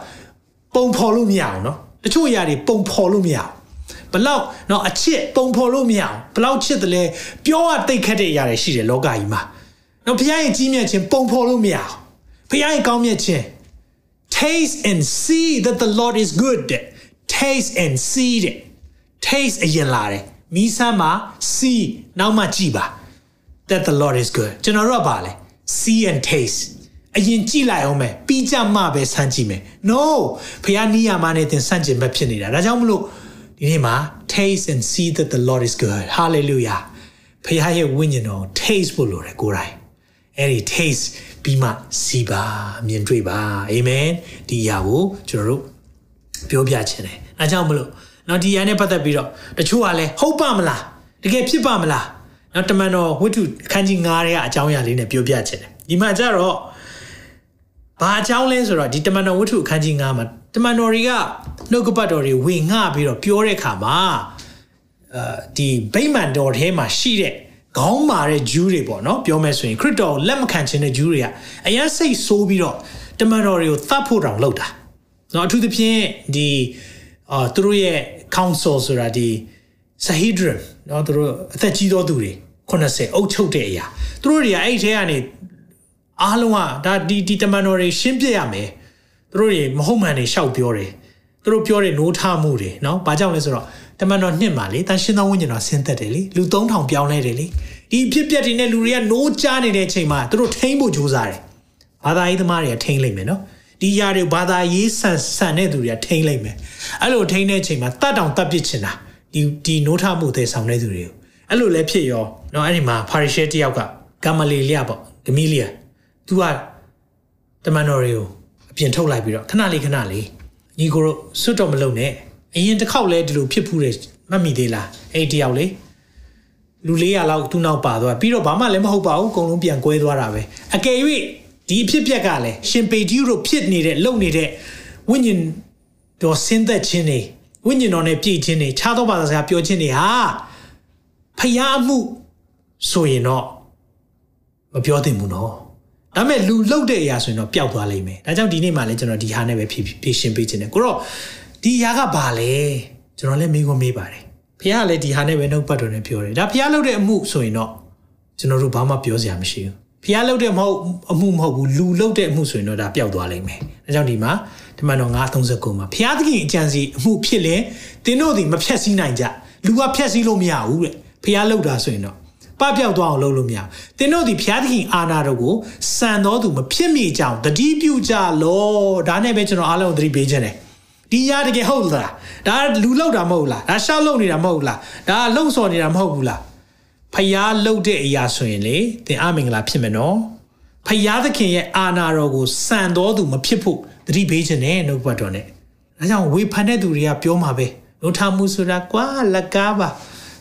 ပုံဖော်လို့မရအောင်နော်တချို့အရာတွေပုံဖော်လို့မရအောင်ဘလောက်နော်အချစ်ပုံဖော်လို့မရအောင်ဘလောက်ချစ်တယ်လဲပြောရတိတ်ခတ်တဲ့အရာတွေရှိတယ်လောကကြီးမှာနော်ဘုရားရဲ့ကြီးမြတ်ခြင်းပုံဖော်လို့မရအောင်ဘုရားရဲ့ကောင်းမြတ်ခြင်း taste and see that the Lord is good taste and see တဲ့ taste အရင်လာတယ်မိဆမ်းမှာ see နောက်မှကြည့်ပါ that the Lord is good ကျွန်တော်တို့ကပါလဲ see and taste အရင်ကြည့်လိုက်အောင်မယ်ပြီးကြမှပဲစမ်းကြည့်မယ် no ဖခင်နီးယာမနဲ့သင်စမ်းကြင်ဘက်ဖြစ်နေတာဒါကြောင့်မလို့ဒီနေ့မှာ taste and see that the Lord is good hallelujah ဖခင်ရဲ့ဝိညာဉ်တော် taste ဖို့လိုတယ်ကိုယ်တိုင်အဲ့ဒီ taste ပြီးမှစီပါမြင်တွေ့ပါအာမင်ဒီအရာကိုကျွန်တော်တို့ ပြောပြခြင်းတယ်အဲကြောင့်မလို့နော်ဒီအရာနဲ့ပတ်သက်ပြီးတော့တချို့ကလည်းဟုတ်ပါမလားတကယ်ဖြစ်ပါမလားနော်တမန်တော်ဝိတ္ထုအခန်းကြီး9ရဲ့အကြောင်းအရာလေးနဲ့ပြောပြခြင်းတယ်ဒီမှာကျတော့ဘာအကြောင်းလဲဆိုတော့ဒီတမန်တော်ဝိတ္ထုအခန်းကြီး9မှာတမန်တော်တွေကနှုတ်ကပတ်တော်တွေဝင်ငှပြီးတော့ပြောတဲ့အခါမှာအဲဒီဗိမာန်တော်ထဲမှာရှိတဲ့ခေါင်းမာတဲ့ဂျူးတွေပေါ့နော်ပြောမယ်ဆိုရင်ခရစ်တော်လက်မခံခြင်းတဲ့ဂျူးတွေကအရင်စိတ်ဆိုးပြီးတော့တမန်တော်တွေကိုသတ်ဖို့တောင်လုပ်တာ เนาะအထူးသဖြင့်ဒီအာသူတို့ရဲ့ council ဆိုတာဒီ Sahedrin เนาะသူတို့အသက်ကြီးသောသူတွေ80အုပ်ချုပ်တဲ့အရာသူတို့တွေကအဲ့ထဲကနေအားလုံးကဒါဒီဒီတမန်တော်တွေရှင်းပြရမယ်သူတို့တွေမဟုတ်မှန်တွေရှောက်ပြောတယ်သူတို့ပြောတဲ့နိုးထမှုတွေเนาะဘာကြောင့်လဲဆိုတော့တမန်တော်နှစ်မှာလေတန်ရှင်းသောဝိညာဉ်တော်ဆင်းသက်တယ်လေလူ3000ပြောင်းလဲတယ်လေဒီဖြစ်ပျက်တွေနဲ့လူတွေကနိုးကြားနေတဲ့အချိန်မှာသူတို့ထိမ့်ဖို့ကြိုးစားတယ်ဘာသာရေးသမားတွေကထိမ့်လိုက်မယ်နော် ဒီຢာတွေဘာသာရေးဆန်ဆန်တဲ့သူတွေကထိမ့်လိုက်မယ်အဲ့လိုထိမ့်တဲ့အချိန်မှာတတ်တောင်တတ်ပစ်ချင်တာဒီဒီနိုးထမှုသေးဆောင်တဲ့သူတွေကိုအဲ့လိုလည်းဖြစ်ရောနော်အဲ့ဒီမှာဖာရီရှဲတယောက်ကဂမလီလျပေါ့ဂမီလီယာ तू ကတမန်တော်တွေကိုအပြင်ထုတ်လိုက်ပြီးတော့ခဏလေးခဏလေးညီကိုတို့စွတ်တော်မလုံနဲ့အရင်တစ်ခေါက်လဲဒီလိုဖြစ်ဖူးတယ်မှတ်မိသေးလားအဲ့တယောက်လေလူ400လောက်သူ့နောက်ပါသွားပြီးတော့ဘာမှလည်းမဟုတ်ပါဘူးအကုန်လုံးပြန်ကွဲသွားတာပဲအကယ်၍ ဒီအဖြစ်ပြက်ကလည်းရှင်ပေတီတို့ဖြစ်နေတဲ့လုံနေတဲ့ဝိညာဉ်တော်ဆင်းသက်ခြင်းတွေဝိညာဉ်တော်နဲ့ပြည့်ခြင်းတွေခြားသောဘာသာစကားပြောခြင်းတွေဟာဖျားမှုဆိုရင်တော့မပြောသင့်ဘူးနော်ဒါပေမဲ့လူလှုပ်တဲ့အရာဆိုရင်တော့ပျောက်သွားလိမ့်မယ်ဒါကြောင့်ဒီနေ့မှလည်းကျွန်တော်ဒီဟာနဲ့ပဲဖြည့်ဖြည့်ရှင်းပေးခြင်းတယ်ကိုတော့ဒီຢာကဘာလဲကျွန်တော်လည်းမေးခွန်းမေးပါတယ်ဖះကလည်းဒီဟာနဲ့ပဲနှုတ်ပတ်တော်နဲ့ပြောတယ်ဒါဖះလှုပ်တဲ့အမှုဆိုရင်တော့ကျွန်တော်တို့ဘာမှပြောစရာမရှိဘူး ဖះလှုပ်တဲ့မဟုတ်အမှုမဟုတ်ဘူးလူလှုပ်တဲ့အမှုဆိုရင်တော့ဒါပျောက်သွားလိမ့်မယ်ဒါကြောင့်ဒီမှာဒီမှာတော့939မှာဖះသခင်အကြံစီအမှုဖြစ်ရင်တင်းတို့ဒီမဖြတ်စည်းနိုင်ကြလူကဖြတ်စည်းလို့မရဘူးတဲ့ဖះလှုပ်တာဆိုရင်တော့ပပျောက်သွားအောင်လုပ်လို့မရဘူးသင်တို့ဒီဖျားသခင်အာနာတို့ကိုစံတော်သူမဖြစ်မိကြအောင်တတိပြုကြလောဒါနဲ့ပဲကျွန်တော်အားလုံးသတိပေးခြင်းတယ်ဒီရတကယ်ဟုတ်လားဒါလူလောက်တာမဟုတ်လားဒါရှောက်လုံနေတာမဟုတ်လားဒါလုံစော်နေတာမဟုတ်ဘူးလား ဖျားလှုပ်တဲ့အရာဆိုရင်လေသင်အမင်္ဂလာဖြစ်မယ်နော်ဖျားသခင်ရဲ့အာနာတော်ကိုစံတော်သူမဖြစ်ဖို့သတိပေးခြင်းနဲ့နှုတ်ပတ်တော်နဲ့ဒါကြောင့်ဝေဖန်တဲ့သူတွေကပြောမှာပဲနှုတ်ထမှုဆိုတာကွာလက်ကားပါ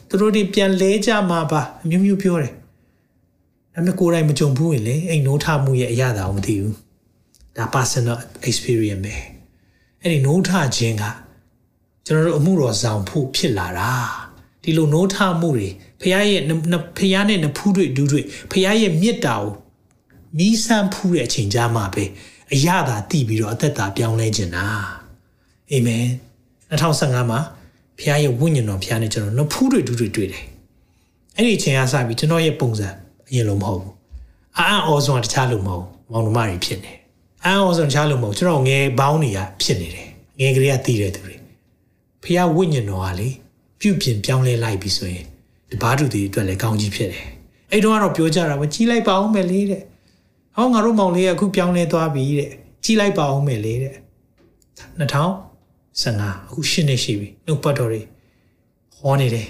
သူတို့တွေပြန်လဲကြမှာပါအမျိုးမျိုးပြောတယ်ဒါပေမဲ့ကိုယ်တိုင်မကြုံဘူးလေအိမ်နိုးထမှုရဲ့အရာတာကိုမသိဘူးဒါ personal experience ပဲအဲ့ဒီနိုးထခြင်းကကျွန်တော်တို့အမှုတော်ဆောင်ဖို့ဖြစ်လာတာ ဒီလိုနိုးထမှုတွေဖခင်ရဲ့ဖခင်နဲ့နဖူးတွေဒူးတွေဖခင်ရဲ့မေတ္တာကိုမီးဆန်းဖူးတဲ့အချိန်ကြာမှာပဲအရာသာတည်ပြီးတော့အသက်တာပြောင်းလဲခြင်းတာအာမင်2015မှာဖခင်ရဲ့ဝိညာဉ်တော်ဖခင်နဲ့ကျွန်တော်နဖူးတွေဒူးတွေတွေ့တယ်အဲ့ဒီအချိန်ကစပြီးကျွန်တော်ရဲ့ပုံစံအရင်လိုမဟုတ်ဘူးအာအံ့ဩဆုံးကတခြားလိုမဟုတ်မောင်နှမတွေဖြစ်နေအံ့ဩဆုံးတခြားလိုမဟုတ်ကျွန်တော်ငယ်ဘောင်းတွေကဖြစ်နေတယ်ငယ်ကလေးကတည်တဲ့သူတွေဖခင်ဝိညာဉ်တော်ကလေ ပြုပြင်ပြောင်းလဲလိုက်ပြီဆိုရင်တပားသူတွေအတွက်လည်းကောင်းကြီးဖြစ်တယ်အဲ့တော့ကတော့ပြောကြတာပဲကြီးလိုက်ပါအောင်မယ်လေတဲ့ဟောငါတို့မောင်လေးကအခုပြောင်းလဲသွားပြီတဲ့ကြီးလိုက်ပါအောင်မယ်လေတဲ့2015အခုရှင်းနေရှိပြီနှုတ်ပတ်တော်တွေဟောနေတယ်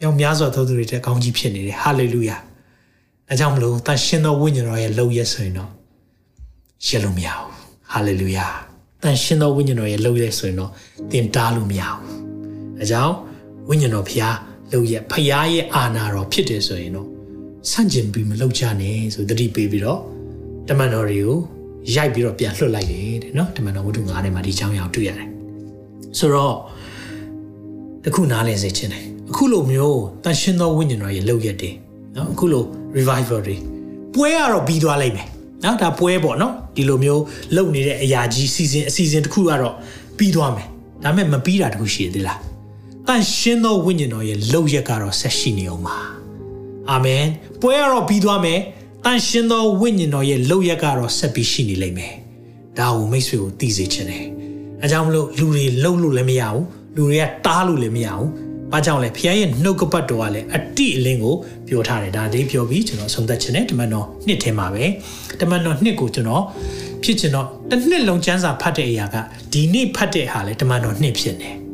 မြောင်များစွာသောသူတွေတက်ကောင်းကြီးဖြစ်နေတယ်ဟာလေလုယာအဲကြောင့်မလို့တန်ရှင်သောဝိညာဉ်တော်ရဲ့လှုပ်ရက်ဆိုရင်တော့ရလို့မရဘူးဟာလေလုယာတန်ရှင်သောဝိညာဉ်တော်ရဲ့လှုပ်ရက်ဆိုရင်တော့တင်တားလို့မရဘူး အဲကြောင့်ဝိညာဉ်တော်ဖျားလှုပ်ရက်ဖျားရဲ့အာနာတော်ဖြစ်တယ်ဆိုရင်တော့ဆန့်ကျင်ပြီးမလှုပ်ကြနဲ့ဆိုတတိပေးပြီးတော့တမန်တော်တွေကိုရိုက်ပြီးတော့ပြန်လွှတ်လိုက်တယ်တဲ့နော်တမန်တော်ဝတ္ထု9ထဲမှာဒီအကြောင်းအရာတွေ့ရတယ်ဆိုတော့တခုနားလည်စေချင်တယ်အခုလိုမျိုးတန်ရှင်းသောဝိညာဉ်တော်ရဲ့လုပ်ရက်တွေနော်အခုလို revival တွေပွဲကတော့ပြီးသွားလိုက်မယ်နော်ဒါပွဲပေါ့နော်ဒီလိုမျိုးလုပ်နေတဲ့အရာကြီးစီစဉ်အစီအစဉ်တစ်ခုကတော့ပြီးသွားမယ်ဒါပေမဲ့မပြီးတာတခုရှိသေးလား တန်ရှင်းသောဝိညာဉ်တော်ရဲ့လုပ်ရက်ကတော့ဆက်ရှိနေအောင်ပါအာမင်ပွဲကတော့ပြီးသွားမယ်တန်ရှင်းသောဝိညာဉ်တော်ရဲ့လုပ်ရက်ကတော့ဆက်ပြီးရှိနေလိမ့်မယ်ဒါကိုမိတ်ဆွေကိုသိစေချင်တယ်အဲကြောင့်မလို့လူတွေလှုပ်လို့လည်းမရဘူးလူတွေကတားလို့လည်းမရဘူး။ဘာကြောင့်လဲဖခင်ရဲ့နှုတ်ကပတ်တော်ကလည်းအတိအလင်းကိုပြောထားတယ်။ဒါလေးပြောပြီးကျွန်တော်ဆုံးသက်ခြင်းနဲ့တမန်တော်နှစ်ထဲမှာပဲတမန်တော်နှစ်ကိုကျွန်တော်ဖြစ်ချင်တော့တစ်နှစ်လုံးကျမ်းစာဖတ်တဲ့အရာကဒီနေ့ဖတ်တဲ့ဟာလဲတမန်တော်နှစ်ဖြစ်နေ။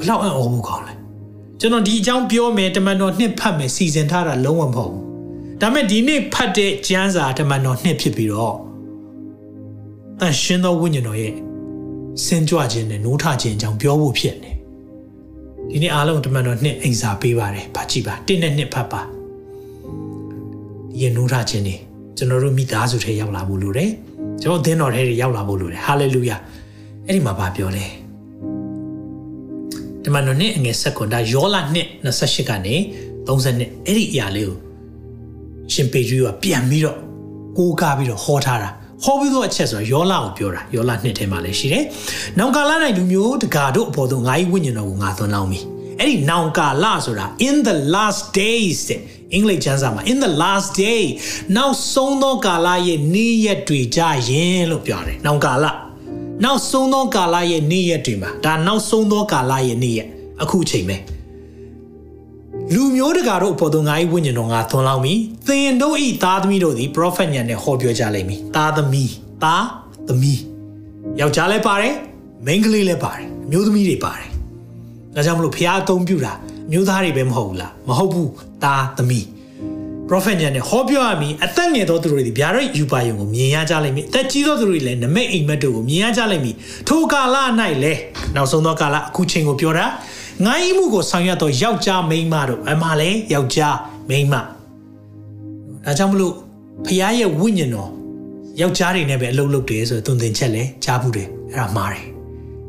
ဘလောက်အံ့ဩမှုကောင်းလဲ။ကျွန်တော်ဒီအကြောင်းပြောမယ်တမန်တော်နှစ်ဖတ်မယ်စီစဉ်ထားတာလုံးဝမဟုတ်ဘူး။ဒါပေမဲ့ဒီနေ့ဖတ်တဲ့ကျမ်းစာတမန်တော်နှစ်ဖြစ်ပြီးတော့တန်ရှင်းသောဝိညာဉ်တော်ရဲ့စင်ကြွခြင်းနဲ့နိုးထခြင်းအကြောင်းပြောဖို့ဖြစ်နေဒီနေ့အားလုံးတမန်တော်နှစ်အိမ်စာပေးပါတယ်။ဗာကြည့်ပါတင်းနဲ့နှစ်ဖတ်ပါဒီရနိုးထခြင်းနေကျွန်တော်တို့မိသားစုထဲရောက်လာဖို့လိုတယ်။ကျွန်တော်အသင်းတော်ထဲတွေရောက်လာဖို့လိုတယ်။ဟာလေလုယာ။အဲ့ဒီမှာဗာပြောလဲ တမန်တော်နှစ်အငယ်ဆက်ကွန်ဒါယောလာနှစ်28ကနေ30နှစ်အဲ့ဒီအရာလေးကိုရှင်ပေဂျူးကပြန်ပြီးတော့ကိုးကားပြီးတော့ဟောထားတာဟောပြီးတော့အချက်ဆိုတော့ယောလာကိုပြောတာယောလာနှစ်ထဲမှာလည်းရှိတယ်။နောင်ကာလ၌လူမျိုးတကာတို့အပေါ်သို့ငါ၏ဝိညာဉ်တော်ကိုငါသွန်လောင်းပြီ။အဲ့ဒီနောင်ကာလဆိုတာ in the last days တဲ့အင်္ဂလိပ်ကျမ်းစာမှာ in the last day နောက်ဆုံးသောကာလရဲ့နေ့ရက်တွေကြရင်လို့ပြောတယ်။နောင်ကာလ နောက်ဆုံးသောကာလရဲ့နေ့ရက်တွေမှာဒါနောက်ဆုံးသောကာလရဲ့နေ့ရက်အခုချိန်ပဲ။လူမျိုးတကာတို့အပေါ်သို့ငါ၏ဝိညာဉ်တော်ငါသွန်လောင်းပြီသင်တို့ဤသားသမီးတို့သည် prophet ညံနဲ့ဟောပြောကြလိမ့်မည်သားသမီးသားသမီးယောက်ျားလည်းပါတယ်မိန်းကလေးလည်းပါတယ်အမျိုးသမီးတွေပါတယ်ဒါကြောင့်မလို့ဖျားအသုံးပြုတာမျိုးသားတွေပဲမဟုတ်ဘူးလားမဟုတ်ဘူးသားသမီး prophet ညာနဲ့ဟောပြောရမည်အသက်ငယ်သောသူတို့သည်ဗျာဒိတ်ယူပါယုံကိုမြင်ရကြလိမ့်မည်အသက်ကြီးသောသူတို့လည်းနမိတ်အိမ်မက်တို့ကိုမြင်ရကြလိမ့်မည်ထိုကာလ၌လည်းနောက်ဆုံးသောကာလအခုချိန်ကိုပြောတာငိုင်းမှုကိုဆောင်ရွက်သောယောက်ျားမိန်းမတို့အမှလည်းယောက်ျားမိန်းမဒါကြောင့်မလို့ဖခင်ရဲ့ဝိညာဉ်တော်ယောက်ျားတွေနဲ့ပဲအလုပ်လုပ်တယ်ဆိုတော့သွန်သင်ချက်လဲကြားဘူးတယ်အဲ့ဒါမှားတယ်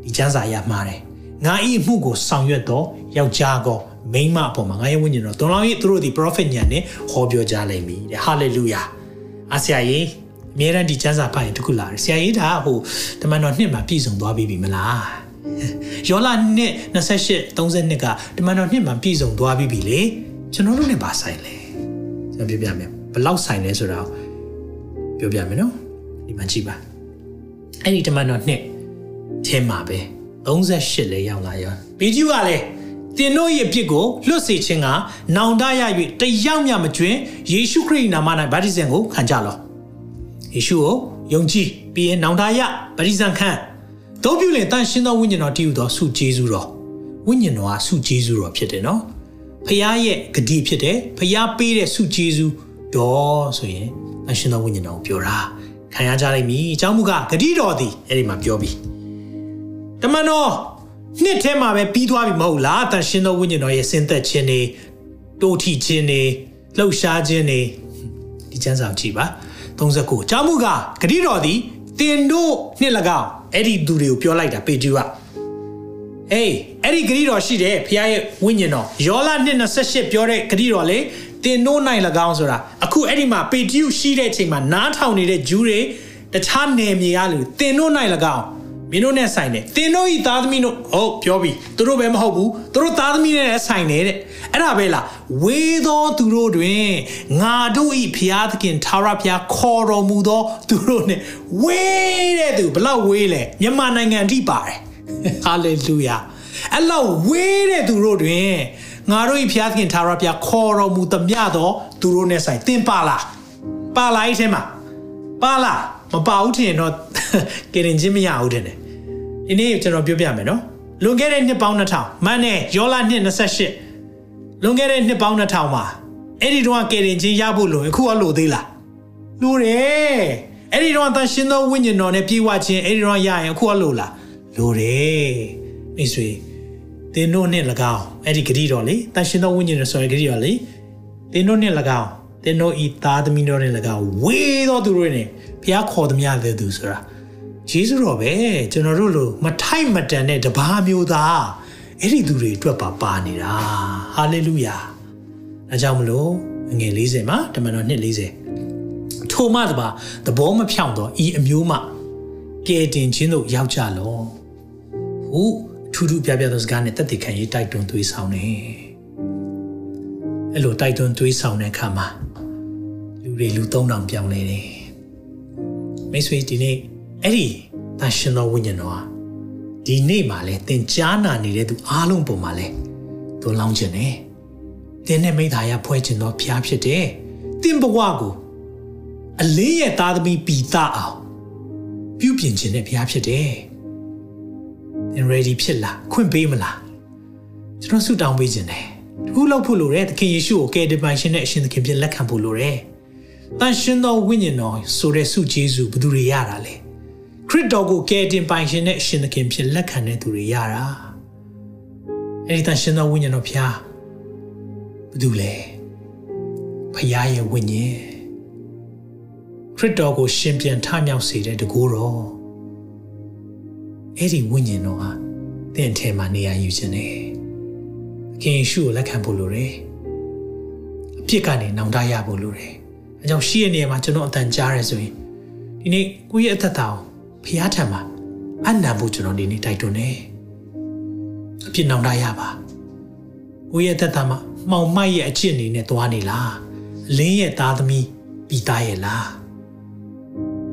ဒီကျမ်းစာရမှားတယ်ငါဤမှုကိုဆောင်ရွက်တော့ယောက်ျားကော မိန်းမအပေါ်မှာငါရဲ့ဝိညာဉ်တော်တော်တော်ကြီးသူတို့ဒီ prophet ညာနဲ့ဟောပြောကြလိမ့်မည်တဲ့ hallelujah အဆရာကြီးအမြဲတမ်းဒီကျမ်းစာဖတ်ရင်တခုလာတယ်ဆရာကြီးဒါဟိုတမန်တော်နှစ်မှာပြည့်စုံသွားပြီမလားယောလာနှစ်28 32ကတမန်တော်နှစ်မှာပြည့်စုံသွားပြီလေကျွန်တော်တို့နဲ့ပါဆိုင်လဲကျွန်တော်ပြောပြမယ်ဘလောက်ဆိုင်လဲဆိုတာပြောပြမယ်နော်ဒီမှာကြည့်ပါအဲ့ဒီတမန်တော်နှစ်ထဲမှာပဲ38လဲရောက်လာရောဘီဂျူကလည်း တင်တို့ရဲ့အဖြစ်ကိုလွတ်စေခြင်းကနောင်တရ၍တယောက်မျှမကျွင်းယေရှုခရစ်နာမ၌ဗတ္တိဇံကိုခံကြလောယေရှုကိုယုံကြည်ပြီးရင်နောင်တရဗတ္တိဇံခံတို့ပြုလင်တန်ရှင်းသောဝိညာဉ်တော်တည်ဟူသောဆုကျေးဇူးတော်ဝိညာဉ်တော်ကဆုကျေးဇူးတော်ဖြစ်တယ်နော်ဖခင်ရဲ့ဂတိဖြစ်တယ်ဖခင်ပေးတဲ့ဆုကျေးဇူးတော်ဆိုရင်တန်ရှင်းသောဝိညာဉ်တော်ကိုပြောတာခံရကြလိမ့်မည်အကြောင်းမူကားဂတိတော်သည်အဲ့ဒီမှာပြောပြီးတမန်တော် နှစ်ထဲမှာပဲပြီးသွားပြီမဟုတ်လားတန်ရှင်းသောဝိညာဉ်တော်ရဲ့ဆင်းသက်ခြင်းတွေတိုးထီခြင်းတွေလှုပ်ရှားခြင်းတွေဒီကျမ်းစာကြည့်ပါ39အကြောင်းမူကားဂတိတော်သည်တင်တို့နှစ်၎င်းအဲ့ဒီသူတွေကိုပြောလိုက်တာပေကျူကအေးအဲ့ဒီဂတိတော်ရှိတယ်ဖခင်ရဲ့ဝိညာဉ်တော်ယောလ228ပြောတဲ့ဂတိတော်လေတင်တို့နိုင်၎င်းဆိုတာအခုအဲ့ဒီမှာပေကျူရှိတဲ့အချိန်မှာနားထောင်နေတဲ့ဂျူးတွေတခြားနယ်မြေကလူတင်တို့နိုင်၎င်း မင်းတို့နဲ့ဆိုင်တယ်တင်တို့ဤသားသမီးတို့ဟုတ်ပြောပြီသူတို့ပဲမဟုတ်ဘူးသူတို့သားသမီးနဲ့ဆိုင်တယ်တဲ့အဲ့ဒါပဲလားဝေသောသူတို့တွင်ငါတို့ဤဖျားသခင်သာရဖျားခေါ်တော်မူသောသူတို့နဲ့ဝေးတဲ့သူဘလောက်ဝေးလဲမြန်မာနိုင်ငံထိပါတယ်ဟာလေလုယာအဲ့လောက်ဝေးတဲ့သူတို့တွင်ငါတို့ဤဖျားသခင်သာရဖျားခေါ်တော်မူသမျှသောသူတို့နဲ့ဆိုင်တင်ပါလားပါလားအဲ့ထဲမှာပါလား မပါဘူးထင်တော့ကရင်ချင်းမရဘူးတဲ့ဒီနေ့ကျွန်တော်ပြောပြမယ်နော်လွန်ခဲ့တဲ့နှစ်ပေါင်း2000မန်နဲ့ယောလာနှစ်28လွန်ခဲ့တဲ့နှစ်ပေါင်း2000မှာအဲ့ဒီတော့ကယ်ရင်ချင်းရဖို့လို့အခုအလိုသေးလားလိုတယ်အဲ့ဒီတော့တန်ရှင်းသောဝိညာဉ်တော်နဲ့ပြေဝခြင်းအဲ့ဒီတော့ရရင်အခုအလိုလားလိုတယ်မိတ်ဆွေသင်တို့နဲ့၎င်းအဲ့ဒီဂတိတော်လေတန်ရှင်းသောဝိညာဉ်တော်ဆိုရယ်ဂတိတော်လေသင်တို့နဲ့၎င်းသင်တို့ဤသားသမီးတို့နဲ့၎င်းဝေးသောသူတို့နဲ့ ဘုရားခေါ်သမျှတဲ့သူဆိုတာဂျေဇုတော်ပဲကျွန်တော်တို့လိုမထိုက်မတန်တဲ့တပါးမျိုးသားအဲ့ဒီသူတွေအတွက်ပါပါနေတာဟာလေလုယာအဲကြောင့်မလို့ငွေ40မှာတမန်တော်နှစ်40ထိုမှတပါသဘောမဖြောင့်တော့ဤအမျိုးမှကဲတင်ခြင်းတို့ရောက်ကြလောဟုထူးထူးပြပြသောစကားနဲ့တက်တည်ခံရေးတိုက်တွန်းသွေးဆောင်နေအဲ့လိုတိုက်တွန်းသွေးဆောင်တဲ့အခါမှာလူတွေလူ3000ပြောင်းလဲတယ် မိတ်ဆွေဒီနေ့အဲ့ဒီတန်ရှင်သောဝိညာဉ်တော်ဟာဒီနေ့မှာလဲသင်ကြားနာနေတဲ့သူအားလုံးပုံမှာလဲသူလောင်းခြင်းနဲ့သင်နဲ့မိသားရဖွဲ့ခြင်းသောဖျားဖြစ်တယ်သင်ဘဝကိုအလင်းရဲ့သားသမီးပီတာအောင်ပြုပြင်ခြင်းနဲ့ဖျားဖြစ်တယ်သင် ready ဖြစ်လားခွင့်ပေးမလားကျွန်တော်ဆုတောင်းပေးခြင်းတယ်တခုလောက်ဖို့လိုတယ်သခင်ယေရှုကိုကယ်တင်ပိုင်ရှင်နဲ့အရှင်သခင်ပြလက်ခံဖို့လိုတယ် တန်ရှင်သောဝိညာဉ်တော်ဆိုတဲ့ဆုကျေးဇူးဘယ်သူတွေရတာလဲခရစ်တော်ကိုကယ်တင်ပိုင်ရှင်တဲ့အရှင်သခင်ဖြစ်လက်ခံတဲ့သူတွေရတာအဲ့ဒီတန်ရှင်သောဝိညာဉ်တော်ဖျားဘယ်သူလဲဖျားရဲ့ဝိညာဉ်ခရစ်တော်ကိုရှင်ပြန်ထမြောက်စေတဲ့တကူတော်အဲ့ဒီဝိညာဉ်တော်ဟာသင်ထဲမှာနေရာယူခြင်းနဲ့အခင်ယေရှုကိုလက်ခံဖို့လိုတယ်အပြစ်ကနေနောင်တရဖို့လိုတယ် အဲကြောင့်ရှိရဲ့နေရာမှာကျွန်တော်အတန်ကြားရဲဆိုရင်ဒီနေ့ကိုယ့်ရဲ့အသက်တာကိုဖျားထံမှာအနံဖို့ကျွန်တော်ဒီနေ့တိုက်တွန်းနေအပြစ်နောင်တရပါကိုယ့်ရဲ့အသက်တာမှာမှောင်မိုက်ရဲ့အချစ်အနေနဲ့သွားနေလားအလင်းရဲ့သားသမီးပြီးသားရဲ့လား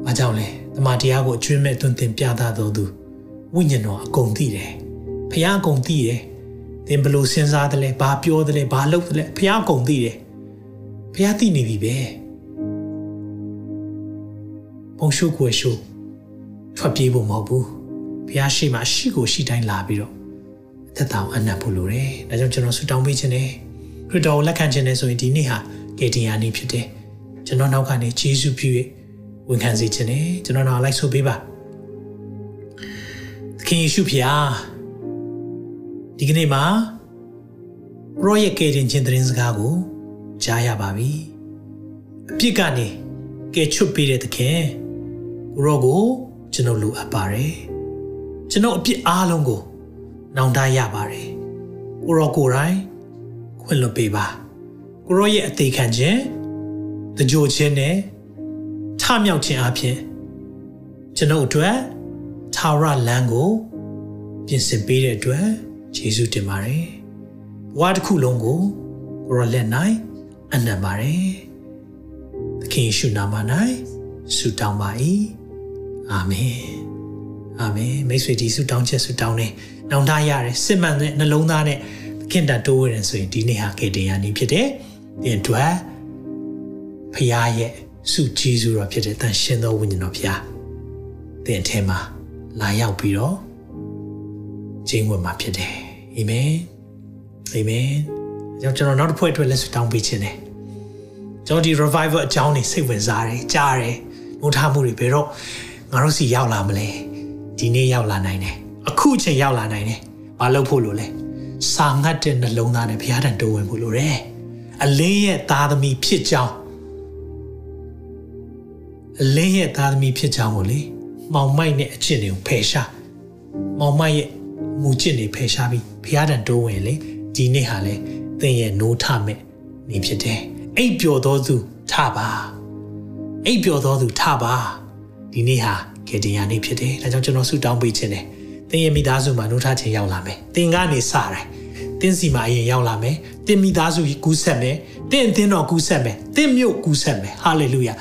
မကြောက်လဲတမန်တရားကိုအကျွမ်းမဲ့သွန်သင်ပြသတော်သူဝိညာဉ်တော်အကုန်သိတယ်ဖျားအကုန်သိတယ်သင်ဘလို့စဉ်းစားတယ်လဲဘာပြောတယ်လဲဘာလုပ်တယ်လဲဖျားအကုန်သိတယ်ဖျားသိနေပြီပဲ ပုံရှုကိုရှုထွက်ပြေးဖို့မဟုတ်ဘူးဖျားရှိမှရှိကိုရှိတိုင်းလာပြီးတော့အသက်တာကိုအနပ်ဖို့လိုတယ်ဒါကြောင့်ကျွန်တော်ဆုတောင်းပေးခြင်းနဲ့ခရစ်တော်ကိုလက်ခံခြင်းနဲ့ဆိုရင်ဒီနေ့ဟာကယ်တင်ရာနေ့ဖြစ်တယ်ကျွန်တော်နောက်ကနေယေရှုပြု၍ဝန်ခံစေခြင်းနဲ့ကျွန်တော်နောက်လိုက်ဆိုပေးပါသခင်ယေရှုဖျားဒီကနေ့မှာရောရဲ့ကယ်တင်ခြင်းသတင်းစကားကိုကြားရပါပြီအပြစ်ကနေကယ်ချွတ်ပေးတဲ့သခင် ကိုရောကိုကျွန်တော်လိုအပ်ပါတယ်ကျွန်တော်အပြစ်အားလုံးကိုနောင်တရပါတယ်ကိုရောကိုယ်တိုင်ခွင့်လွှတ်ပေးပါကိုရောရဲ့အသေးခံခြင်းတကြိုခြင်းနဲ့ထမြောက်ခြင်းအပြင်ကျွန်ုပ်အတွက်သာရလမ်းကို ပြင်ဆင်ပေးတဲ့အတွက်ယေရှုတင်ပါတယ်ဘဝတစ်ခုလုံးကိုကိုရောလက်၌အနံ့ပါတယ်သခင်ယေရှုနာမ၌ဆုတောင်းပါ၏ အာမင်အာမင်မိတ်ဆွေဒီဆုတောင်းချက်ဆုတောင်းနေနောင်တရတယ်စစ်မှန်တဲ့နှလုံးသားနဲ့ခင်တန်တိုးဝင်ဆိုရင်ဒီနေ့ဟာကေတင်ရနေဖြစ်တယ်တင်အတွက်ဖခင်ရဲ့ဆုကျေးဇူးတော်ဖြစ်တဲ့တန်ရှင်သောဝိညာဉ်တော်ဖခင်တင်အထင်မှာလာရောက်ပြီးတော့ကျင်းဝင်မှာဖြစ်တယ်အာမင်အာမင်ကျွန်တော်နောက်တစ်ဖွဲ့အတွက်လက်ဆုတောင်းပေးခြင်းတယ်ကျွန်တော်ဒီ revival အကြောင်းနေစိတ်ဝင်စားတယ်ကြားတယ်ငိုထားမှုတွေဘယ်တော့ ငါတို့စီရောက်လာမလဲဒီနေ့ရောက်လာနိုင်တယ်အခုချိန်ရောက်လာနိုင်တယ်မလုပ်ဖို့လို့လဲစာငတ်တဲ့နှလုံးသားနဲ့ဘုရားတန်တိုးဝင်ဖို့လိုတယ်အလင်းရဲ့သားသမီးဖြစ်ကြောင်းအလင်းရဲ့သားသမီးဖြစ်ကြောင်းကိုလေမောင်မိုက်နဲ့အချစ်တွေကိုဖယ်ရှားမောင်မိုက်ရဲ့မူချစ်တွေဖယ်ရှားပြီးဘုရားတန်တိုးဝင်လေဒီနေ့ဟာလေသင်ရဲ့နိုးထမဲ့နေဖြစ်တယ်အိပ်ပျော်သောသူထပါအိပ်ပျော်သောသူထပါ ဒီနေ့ဟာကေတင်ယာနေ့ဖြစ်တယ်ဒါကြောင့်ကျွန်တော်ဆုတောင်းပေးခြင်းတယ်သင်ရဲ့မိသားစုမှာနိုးထခြင်းရောက်လာမယ်သင်ကနေစတယ်သင်စီမှာအရင်ရောက်လာမယ်သင်မိသားစုကြီးကူးဆက်မယ်သင်အသင်းတော်ကူးဆက်မယ်သင်မြို့ကူးဆက်မယ်ဟာလေလုယာ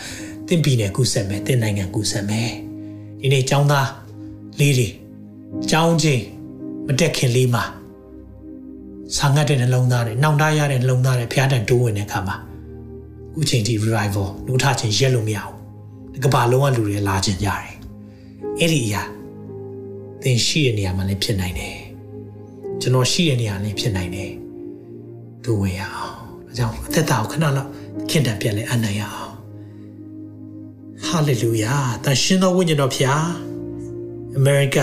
သင်ပြည်နယ်ကူးဆက်မယ်သင်နိုင်ငံကူးဆက်မယ်ဒီနေ့ចောင်းသားလေးတွေចောင်းချင်းမတက်ခင်လေးမှာဆာငတ်တဲ့နှလုံးသားတွေနှောင်တရတဲ့နှလုံးသားတွေဖျားတန်တိုးဝင်တဲ့အခါမှာအခုချိန်ထိ revival နှုတ်ထခြင်းရက်လို့မရဘူးဒီ ကဘာလုံးကလူတွေလာခြင်းကြတယ်အဲ့ဒီအရာသင်ရှိတဲ့နေရာမှာလည်းဖြစ်နိုင်တယ်ကျွန်တော်ရှိတဲ့နေရာလည်းဖြစ်နိုင်တယ်ဒူဝင်ရအောင်ဒါကြောင့်အသက်တာကိုခဏလောက်ခင်တံပြက်လဲအနိုင်ရအောင်ဟာလေလုယာတန်ရှင်သောဝိညာဉ်တော်ဖျားအမေရိက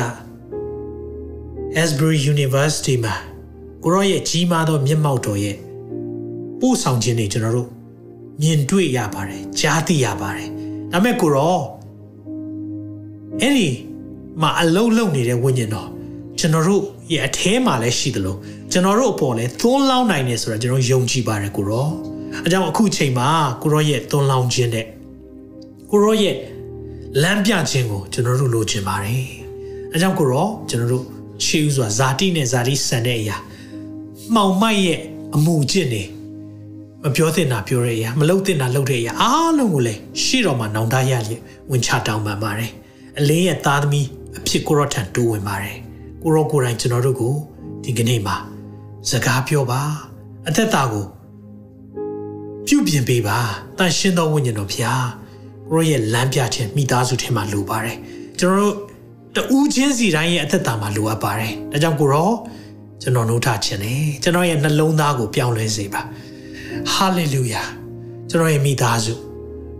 Asbury University မှာကိုရောရဲ့ကြီးမားသောမျက်မှောက်တော်ရဲ့ပို့ဆောင်ခြင်းတွေကျွန်တော်တို့မြင်တွေ့ရပါတယ်ကြားသိရပါတယ် ဒါပေမဲ့ကိုရောအဲ့ဒီမှာအလုံးလုံးနေတဲ့ဝိညာဉ်တော်ကျွန်တော်တို့ရဲ့အထဲမှာလည်းရှိသလိုကျွန်တော်တို့အပေါ်လည်းသွန်းလောင်းနိုင်တယ်ဆိုတာကျွန်တော်ယုံကြည်ပါတယ်ကိုရောအကြောင်းအခုချိန်မှာကိုရောရဲ့သွန်းလောင်းခြင်းတဲ့ကိုရောရဲ့လမ်းပြခြင်းကိုကျွန်တော်တို့လိုချင်ပါတယ်အကြောင်းကိုရောကျွန်တော်တို့ရှေးဥစွာဇာတိနဲ့ဇာတိဆန်တဲ့အရာမှောင်မိုက်ရဲ့အမှုကျင့်နေ မပြောသင့်တာပြောတဲ့အရာမလုပ်သင့်တာလုပ်တဲ့အရာအားလုံးကိုလည်းရှေ့တော်မှာနောင်တရရဝင်ချတောင်းပန်ပါတယ်အလင်းရဲ့သားသမီးအဖြစ်ကိုရောထံတိုးဝင်ပါတယ်ကိုရောကိုယ်တိုင်ကျွန်တော်တို့ကိုဒီကနေ့မှာစကားပြောပါအသက်တာကိုပြုပြင်ပေးပါတန်ရှင်းသောဝိညာဉ်တော်ဖျားကိုရောရဲ့လမ်းပြခြင်းမိသားစုထဲမှာလိုပါတယ်ကျွန်တော်တို့တူးချင်းစီတိုင်းရဲ့အသက်တာမှာလိုအပ်ပါတယ်ဒါကြောင့်ကိုရောကျွန်တော်နှုတ်ထခြင်းလေကျွန်တော်ရဲ့နှလုံးသားကိုပြောင်းလဲစေပါ ဟာလေလုယာကျွန်တော်ရဲ့မိသားစု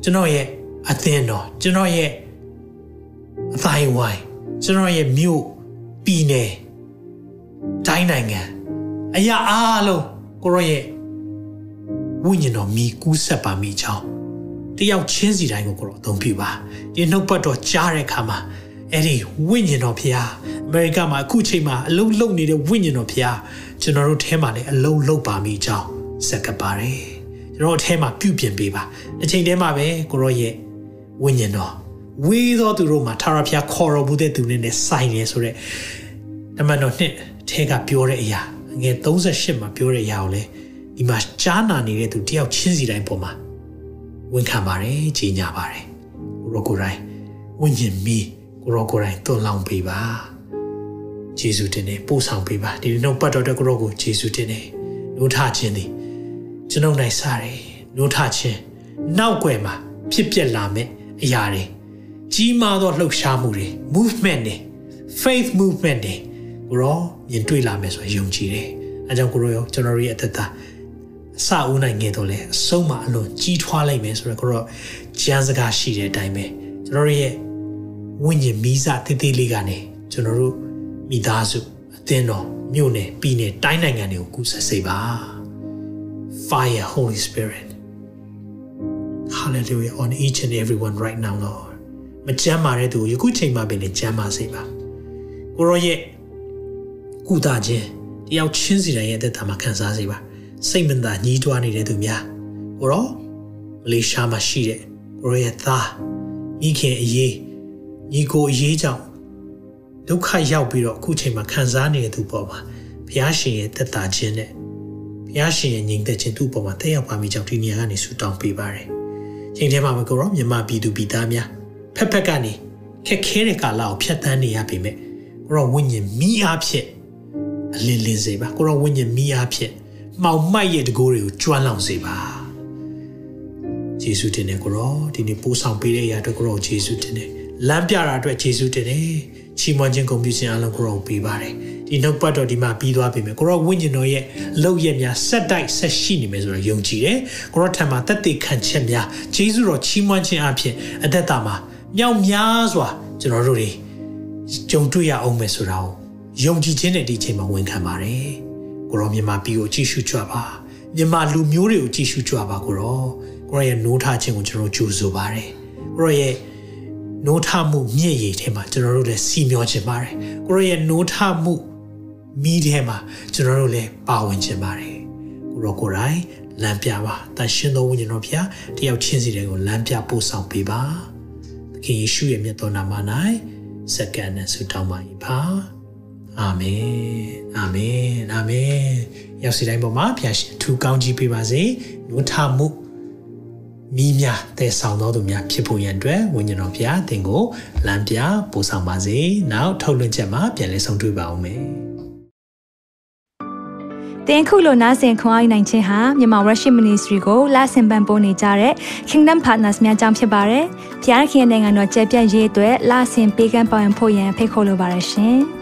ကျွန်တော်ရဲ့အသင်းတော်ကျွန်တော်ရဲ့အတိုင်းဝိုင်းကျွန်တော်ရဲ့မြို့ပြည်နယ်တိုင်းနိုင်ငံအရာအားလုံးကိုရောရဲ့ဝိညာဉ်တော်မိကူးဆက်ပါမိချောင်းတယောက်ချင်းစီတိုင်းကိုကိုရောအသုံးပြုပါဒီနှုတ်ပတ်တော်ကြားတဲ့အခါမှာအဲ့ဒီဝိညာဉ်တော်ဖျားအမေရိကမှာအခုချိန်မှာအလုံးလုံးနေတဲ့ဝိညာဉ်တော်ဖျားကျွန်တော်တို့ထဲမှာလည်းအလုံးလုံးပါမိကြောင်း စက်ကပ်ပါတယ်ကျွန်တော်အထဲမှာပြုပြင်ပေးပါအချိန်တည်းမှာပဲကိုရောရဲ့ဝိညာဉ်တော်ဝေးသောသူတို့မှာထာဝရဘုရားခေါ်တော်မူတဲ့သူတွေနဲ့ဆိုင်နေဆိုတဲ့ဓမ္မတော်နှစ်ထဲကပြောတဲ့အရာငယ်38မှာပြောတဲ့အရာကိုလေဒီမှာကြားနာနေတဲ့သူတယောက်ချင်းစီတိုင်းပေါ်မှာဝန်ခံပါတယ်ကြီးညာပါတယ်ကိုရောကိုယ်တိုင်ဝိညာဉ်မီးကိုရောကိုယ်တိုင်သွန်လောင်းပေးပါဂျေဇုတင်နေပို့ဆောင်ပေးပါဒီနှုတ်ပတ်တော်တဲ့ကိုရောကိုဂျေဇုတင်နေနိုးထခြင်းသည် ကျွန်ုပ်နိုင်စားတယ်နိုးထခြင်းနောက်ွယ်မှာဖြစ်ပျက်လာမယ့်အရာတွေကြီးမားသောလှုပ်ရှားမှုတွေ movement တွေ faith movement တွေကိုကိုရောမြင်တွေ့လာမယ်ဆိုရင်ယုံကြည်တယ်အဲကြောင့်ကိုရောရောကျွန်တော်ရဲ့အသက်တာအစဦးနိုင်ငယ်တော့လေအဆုံးမအလွန်ကြီးထွားလိုက်မယ်ဆိုတော့ကိုရောကျမ်းစကားရှိတဲ့အတိုင်းပဲကျွန်တော်ရဲ့ဝိညာဉ်မီးစာတိတိလေးကနေကျွန်တော်တို့မိသားစုအသင်းတော်မြို့နယ်ပြည်နယ်တိုင်းနိုင်ငံတွေကိုကူဆက်စေပါ fire holy spirit hallelujah on each and everyone right now lord မကြမ်းမာတဲ့သူယခုချိန်မှာပင်လည်းကြမ်းမာစေပါကိုရောရဲ့ကုသခြင်းတယောက်ချင်းစီတိုင်းရဲ့အသက်တာမှာခံစားစေပါစိတ်မသာညှိတွားနေတဲ့သူများကိုရောမလေးရှားမှာရှိတဲ့ကိုရောရဲ့သားမိခင်အရေးညီကိုအရေးကြောင့်ဒုက္ခရောက်ပြီးတော့အခုချိန်မှာခံစားနေတဲ့သူပေါ်မှာဘုရားရှင်ရဲ့သက်တာခြင်းနဲ့ ဘုရားရှင်ရဲ့ညီသက်ခြင်းသူ့ပေါ်မှာတက်ရောက်ပါမိကြောင်းဒီနေရာကနေဆုတောင်းပေးပါရယ်။ချိန်ထဲမှာမကိုရောမြမပြည်သူပြည်သားများဖက်ဖက်ကနေခက်ခဲတဲ့ကာလကိုဖြတ်သန်းနေရပေမဲ့ကိုရောဝိညာဉ်မိအားဖြင့်အလင်းလင်းစေပါကိုရောဝိညာဉ်မိအားဖြင့်မှောင်မိုက်ရဲ့တကိုးတွေကိုကျွမ်းလောင်စေပါ။ယေရှုတင်တယ်ကိုရောဒီနေ့ပို့ဆောင်ပေးတဲ့အရာအတွက်ကိုရောယေရှုတင်တယ်လမ်းပြတာအတွက်ယေရှုတင်တယ် ချီးမွမ်းခြင်းဂုဏ်ပြုခြင်းအလုံးကိုရောပေးပါတယ်ဒီနောက်ပတ်တော်ဒီမှာပြီးသွားပြီမယ်ကိုရောဝိညာဉ်တော်ရဲ့လောက်ရက်များဆက်တိုက်ဆက်ရှိနေမယ်ဆိုတော့ယုံကြည်တယ်ကိုရောထံမှာတက်တည်ခံချက်များဂျေဇုတော်ချီးမွမ်းခြင်းအပြင်အသက်တာမှာမြောက်များစွာကျွန်တော်တို့တွေကြုံတွေ့ရအောင်မယ်ဆိုတာကိုယုံကြည်ခြင်းနဲ့ဒီချိန်မှာဝန်ခံပါတယ်ကိုရောမြန်မာပြည်ကိုကြည့်ရှုကြပါမြန်မာလူမျိုးတွေကိုကြည့်ရှုကြပါကိုရောကိုရောရဲ့နိုးထခြင်းကိုကျွန်တော်ကြိုးဆိုပါတယ်ကိုရောရဲ့ နိုးထမှုမြင့်ရည်ထဲမှာကျွန်တော်တို့လည်းစီမျောခြင်းပါတယ်ကိုရောရဲ့နိုးထမှုမိထဲမှာကျွန်တော်တို့လည်းပါဝင်ခြင်းပါတယ်ကိုရောကိုယ်တိုင်လမ်းပြပါတန်ရှင်သောဝိညာဉ်တော်ဖျားတယောက်ချင်းစီတွေကိုလမ်းပြပို့ဆောင်ပေးပါသခင်ယေရှုရဲ့မြတ်တော်နာမ၌စက္ကန့်နဲ့ဆုတောင်းပါ၏ပါအာမင်အာမင်အာမင်ရောက်စီတိုင်းပေါ်မှာဖျားရှင်ထူကောင်းကြီးပေးပါစေနိုးထမှု မိများတဲဆောင်တော်သူများဖြစ်ဖို့ရန်အတွက်ဝိညာဉ်တော်ဖျားသင်ကိုလမ်းပြပို့ဆောင်ပါစေနောက်ထုတ်လွှင့်ချက်မှာပြန်လည်ဆုံတွေ့ပါအောင်မယ်တင်ခုလိုနာဆင်ခွန်အားနိုင်ခြင်းဟာမြန်မာ Worship Ministry ကိုလာဆင်ပန်ပိုးနေကြတဲ့ Kingdom Partners များအကြောင်းဖြစ်ပါတယ်။ဖျားခင်နိုင်ငံတော်ကျယ်ပြန့်ရေးအတွက်လာဆင်ပေးကမ်းပောင်းဖို့ရန်ဖိတ်ခေါ်လိုပါတယ်ရှင်။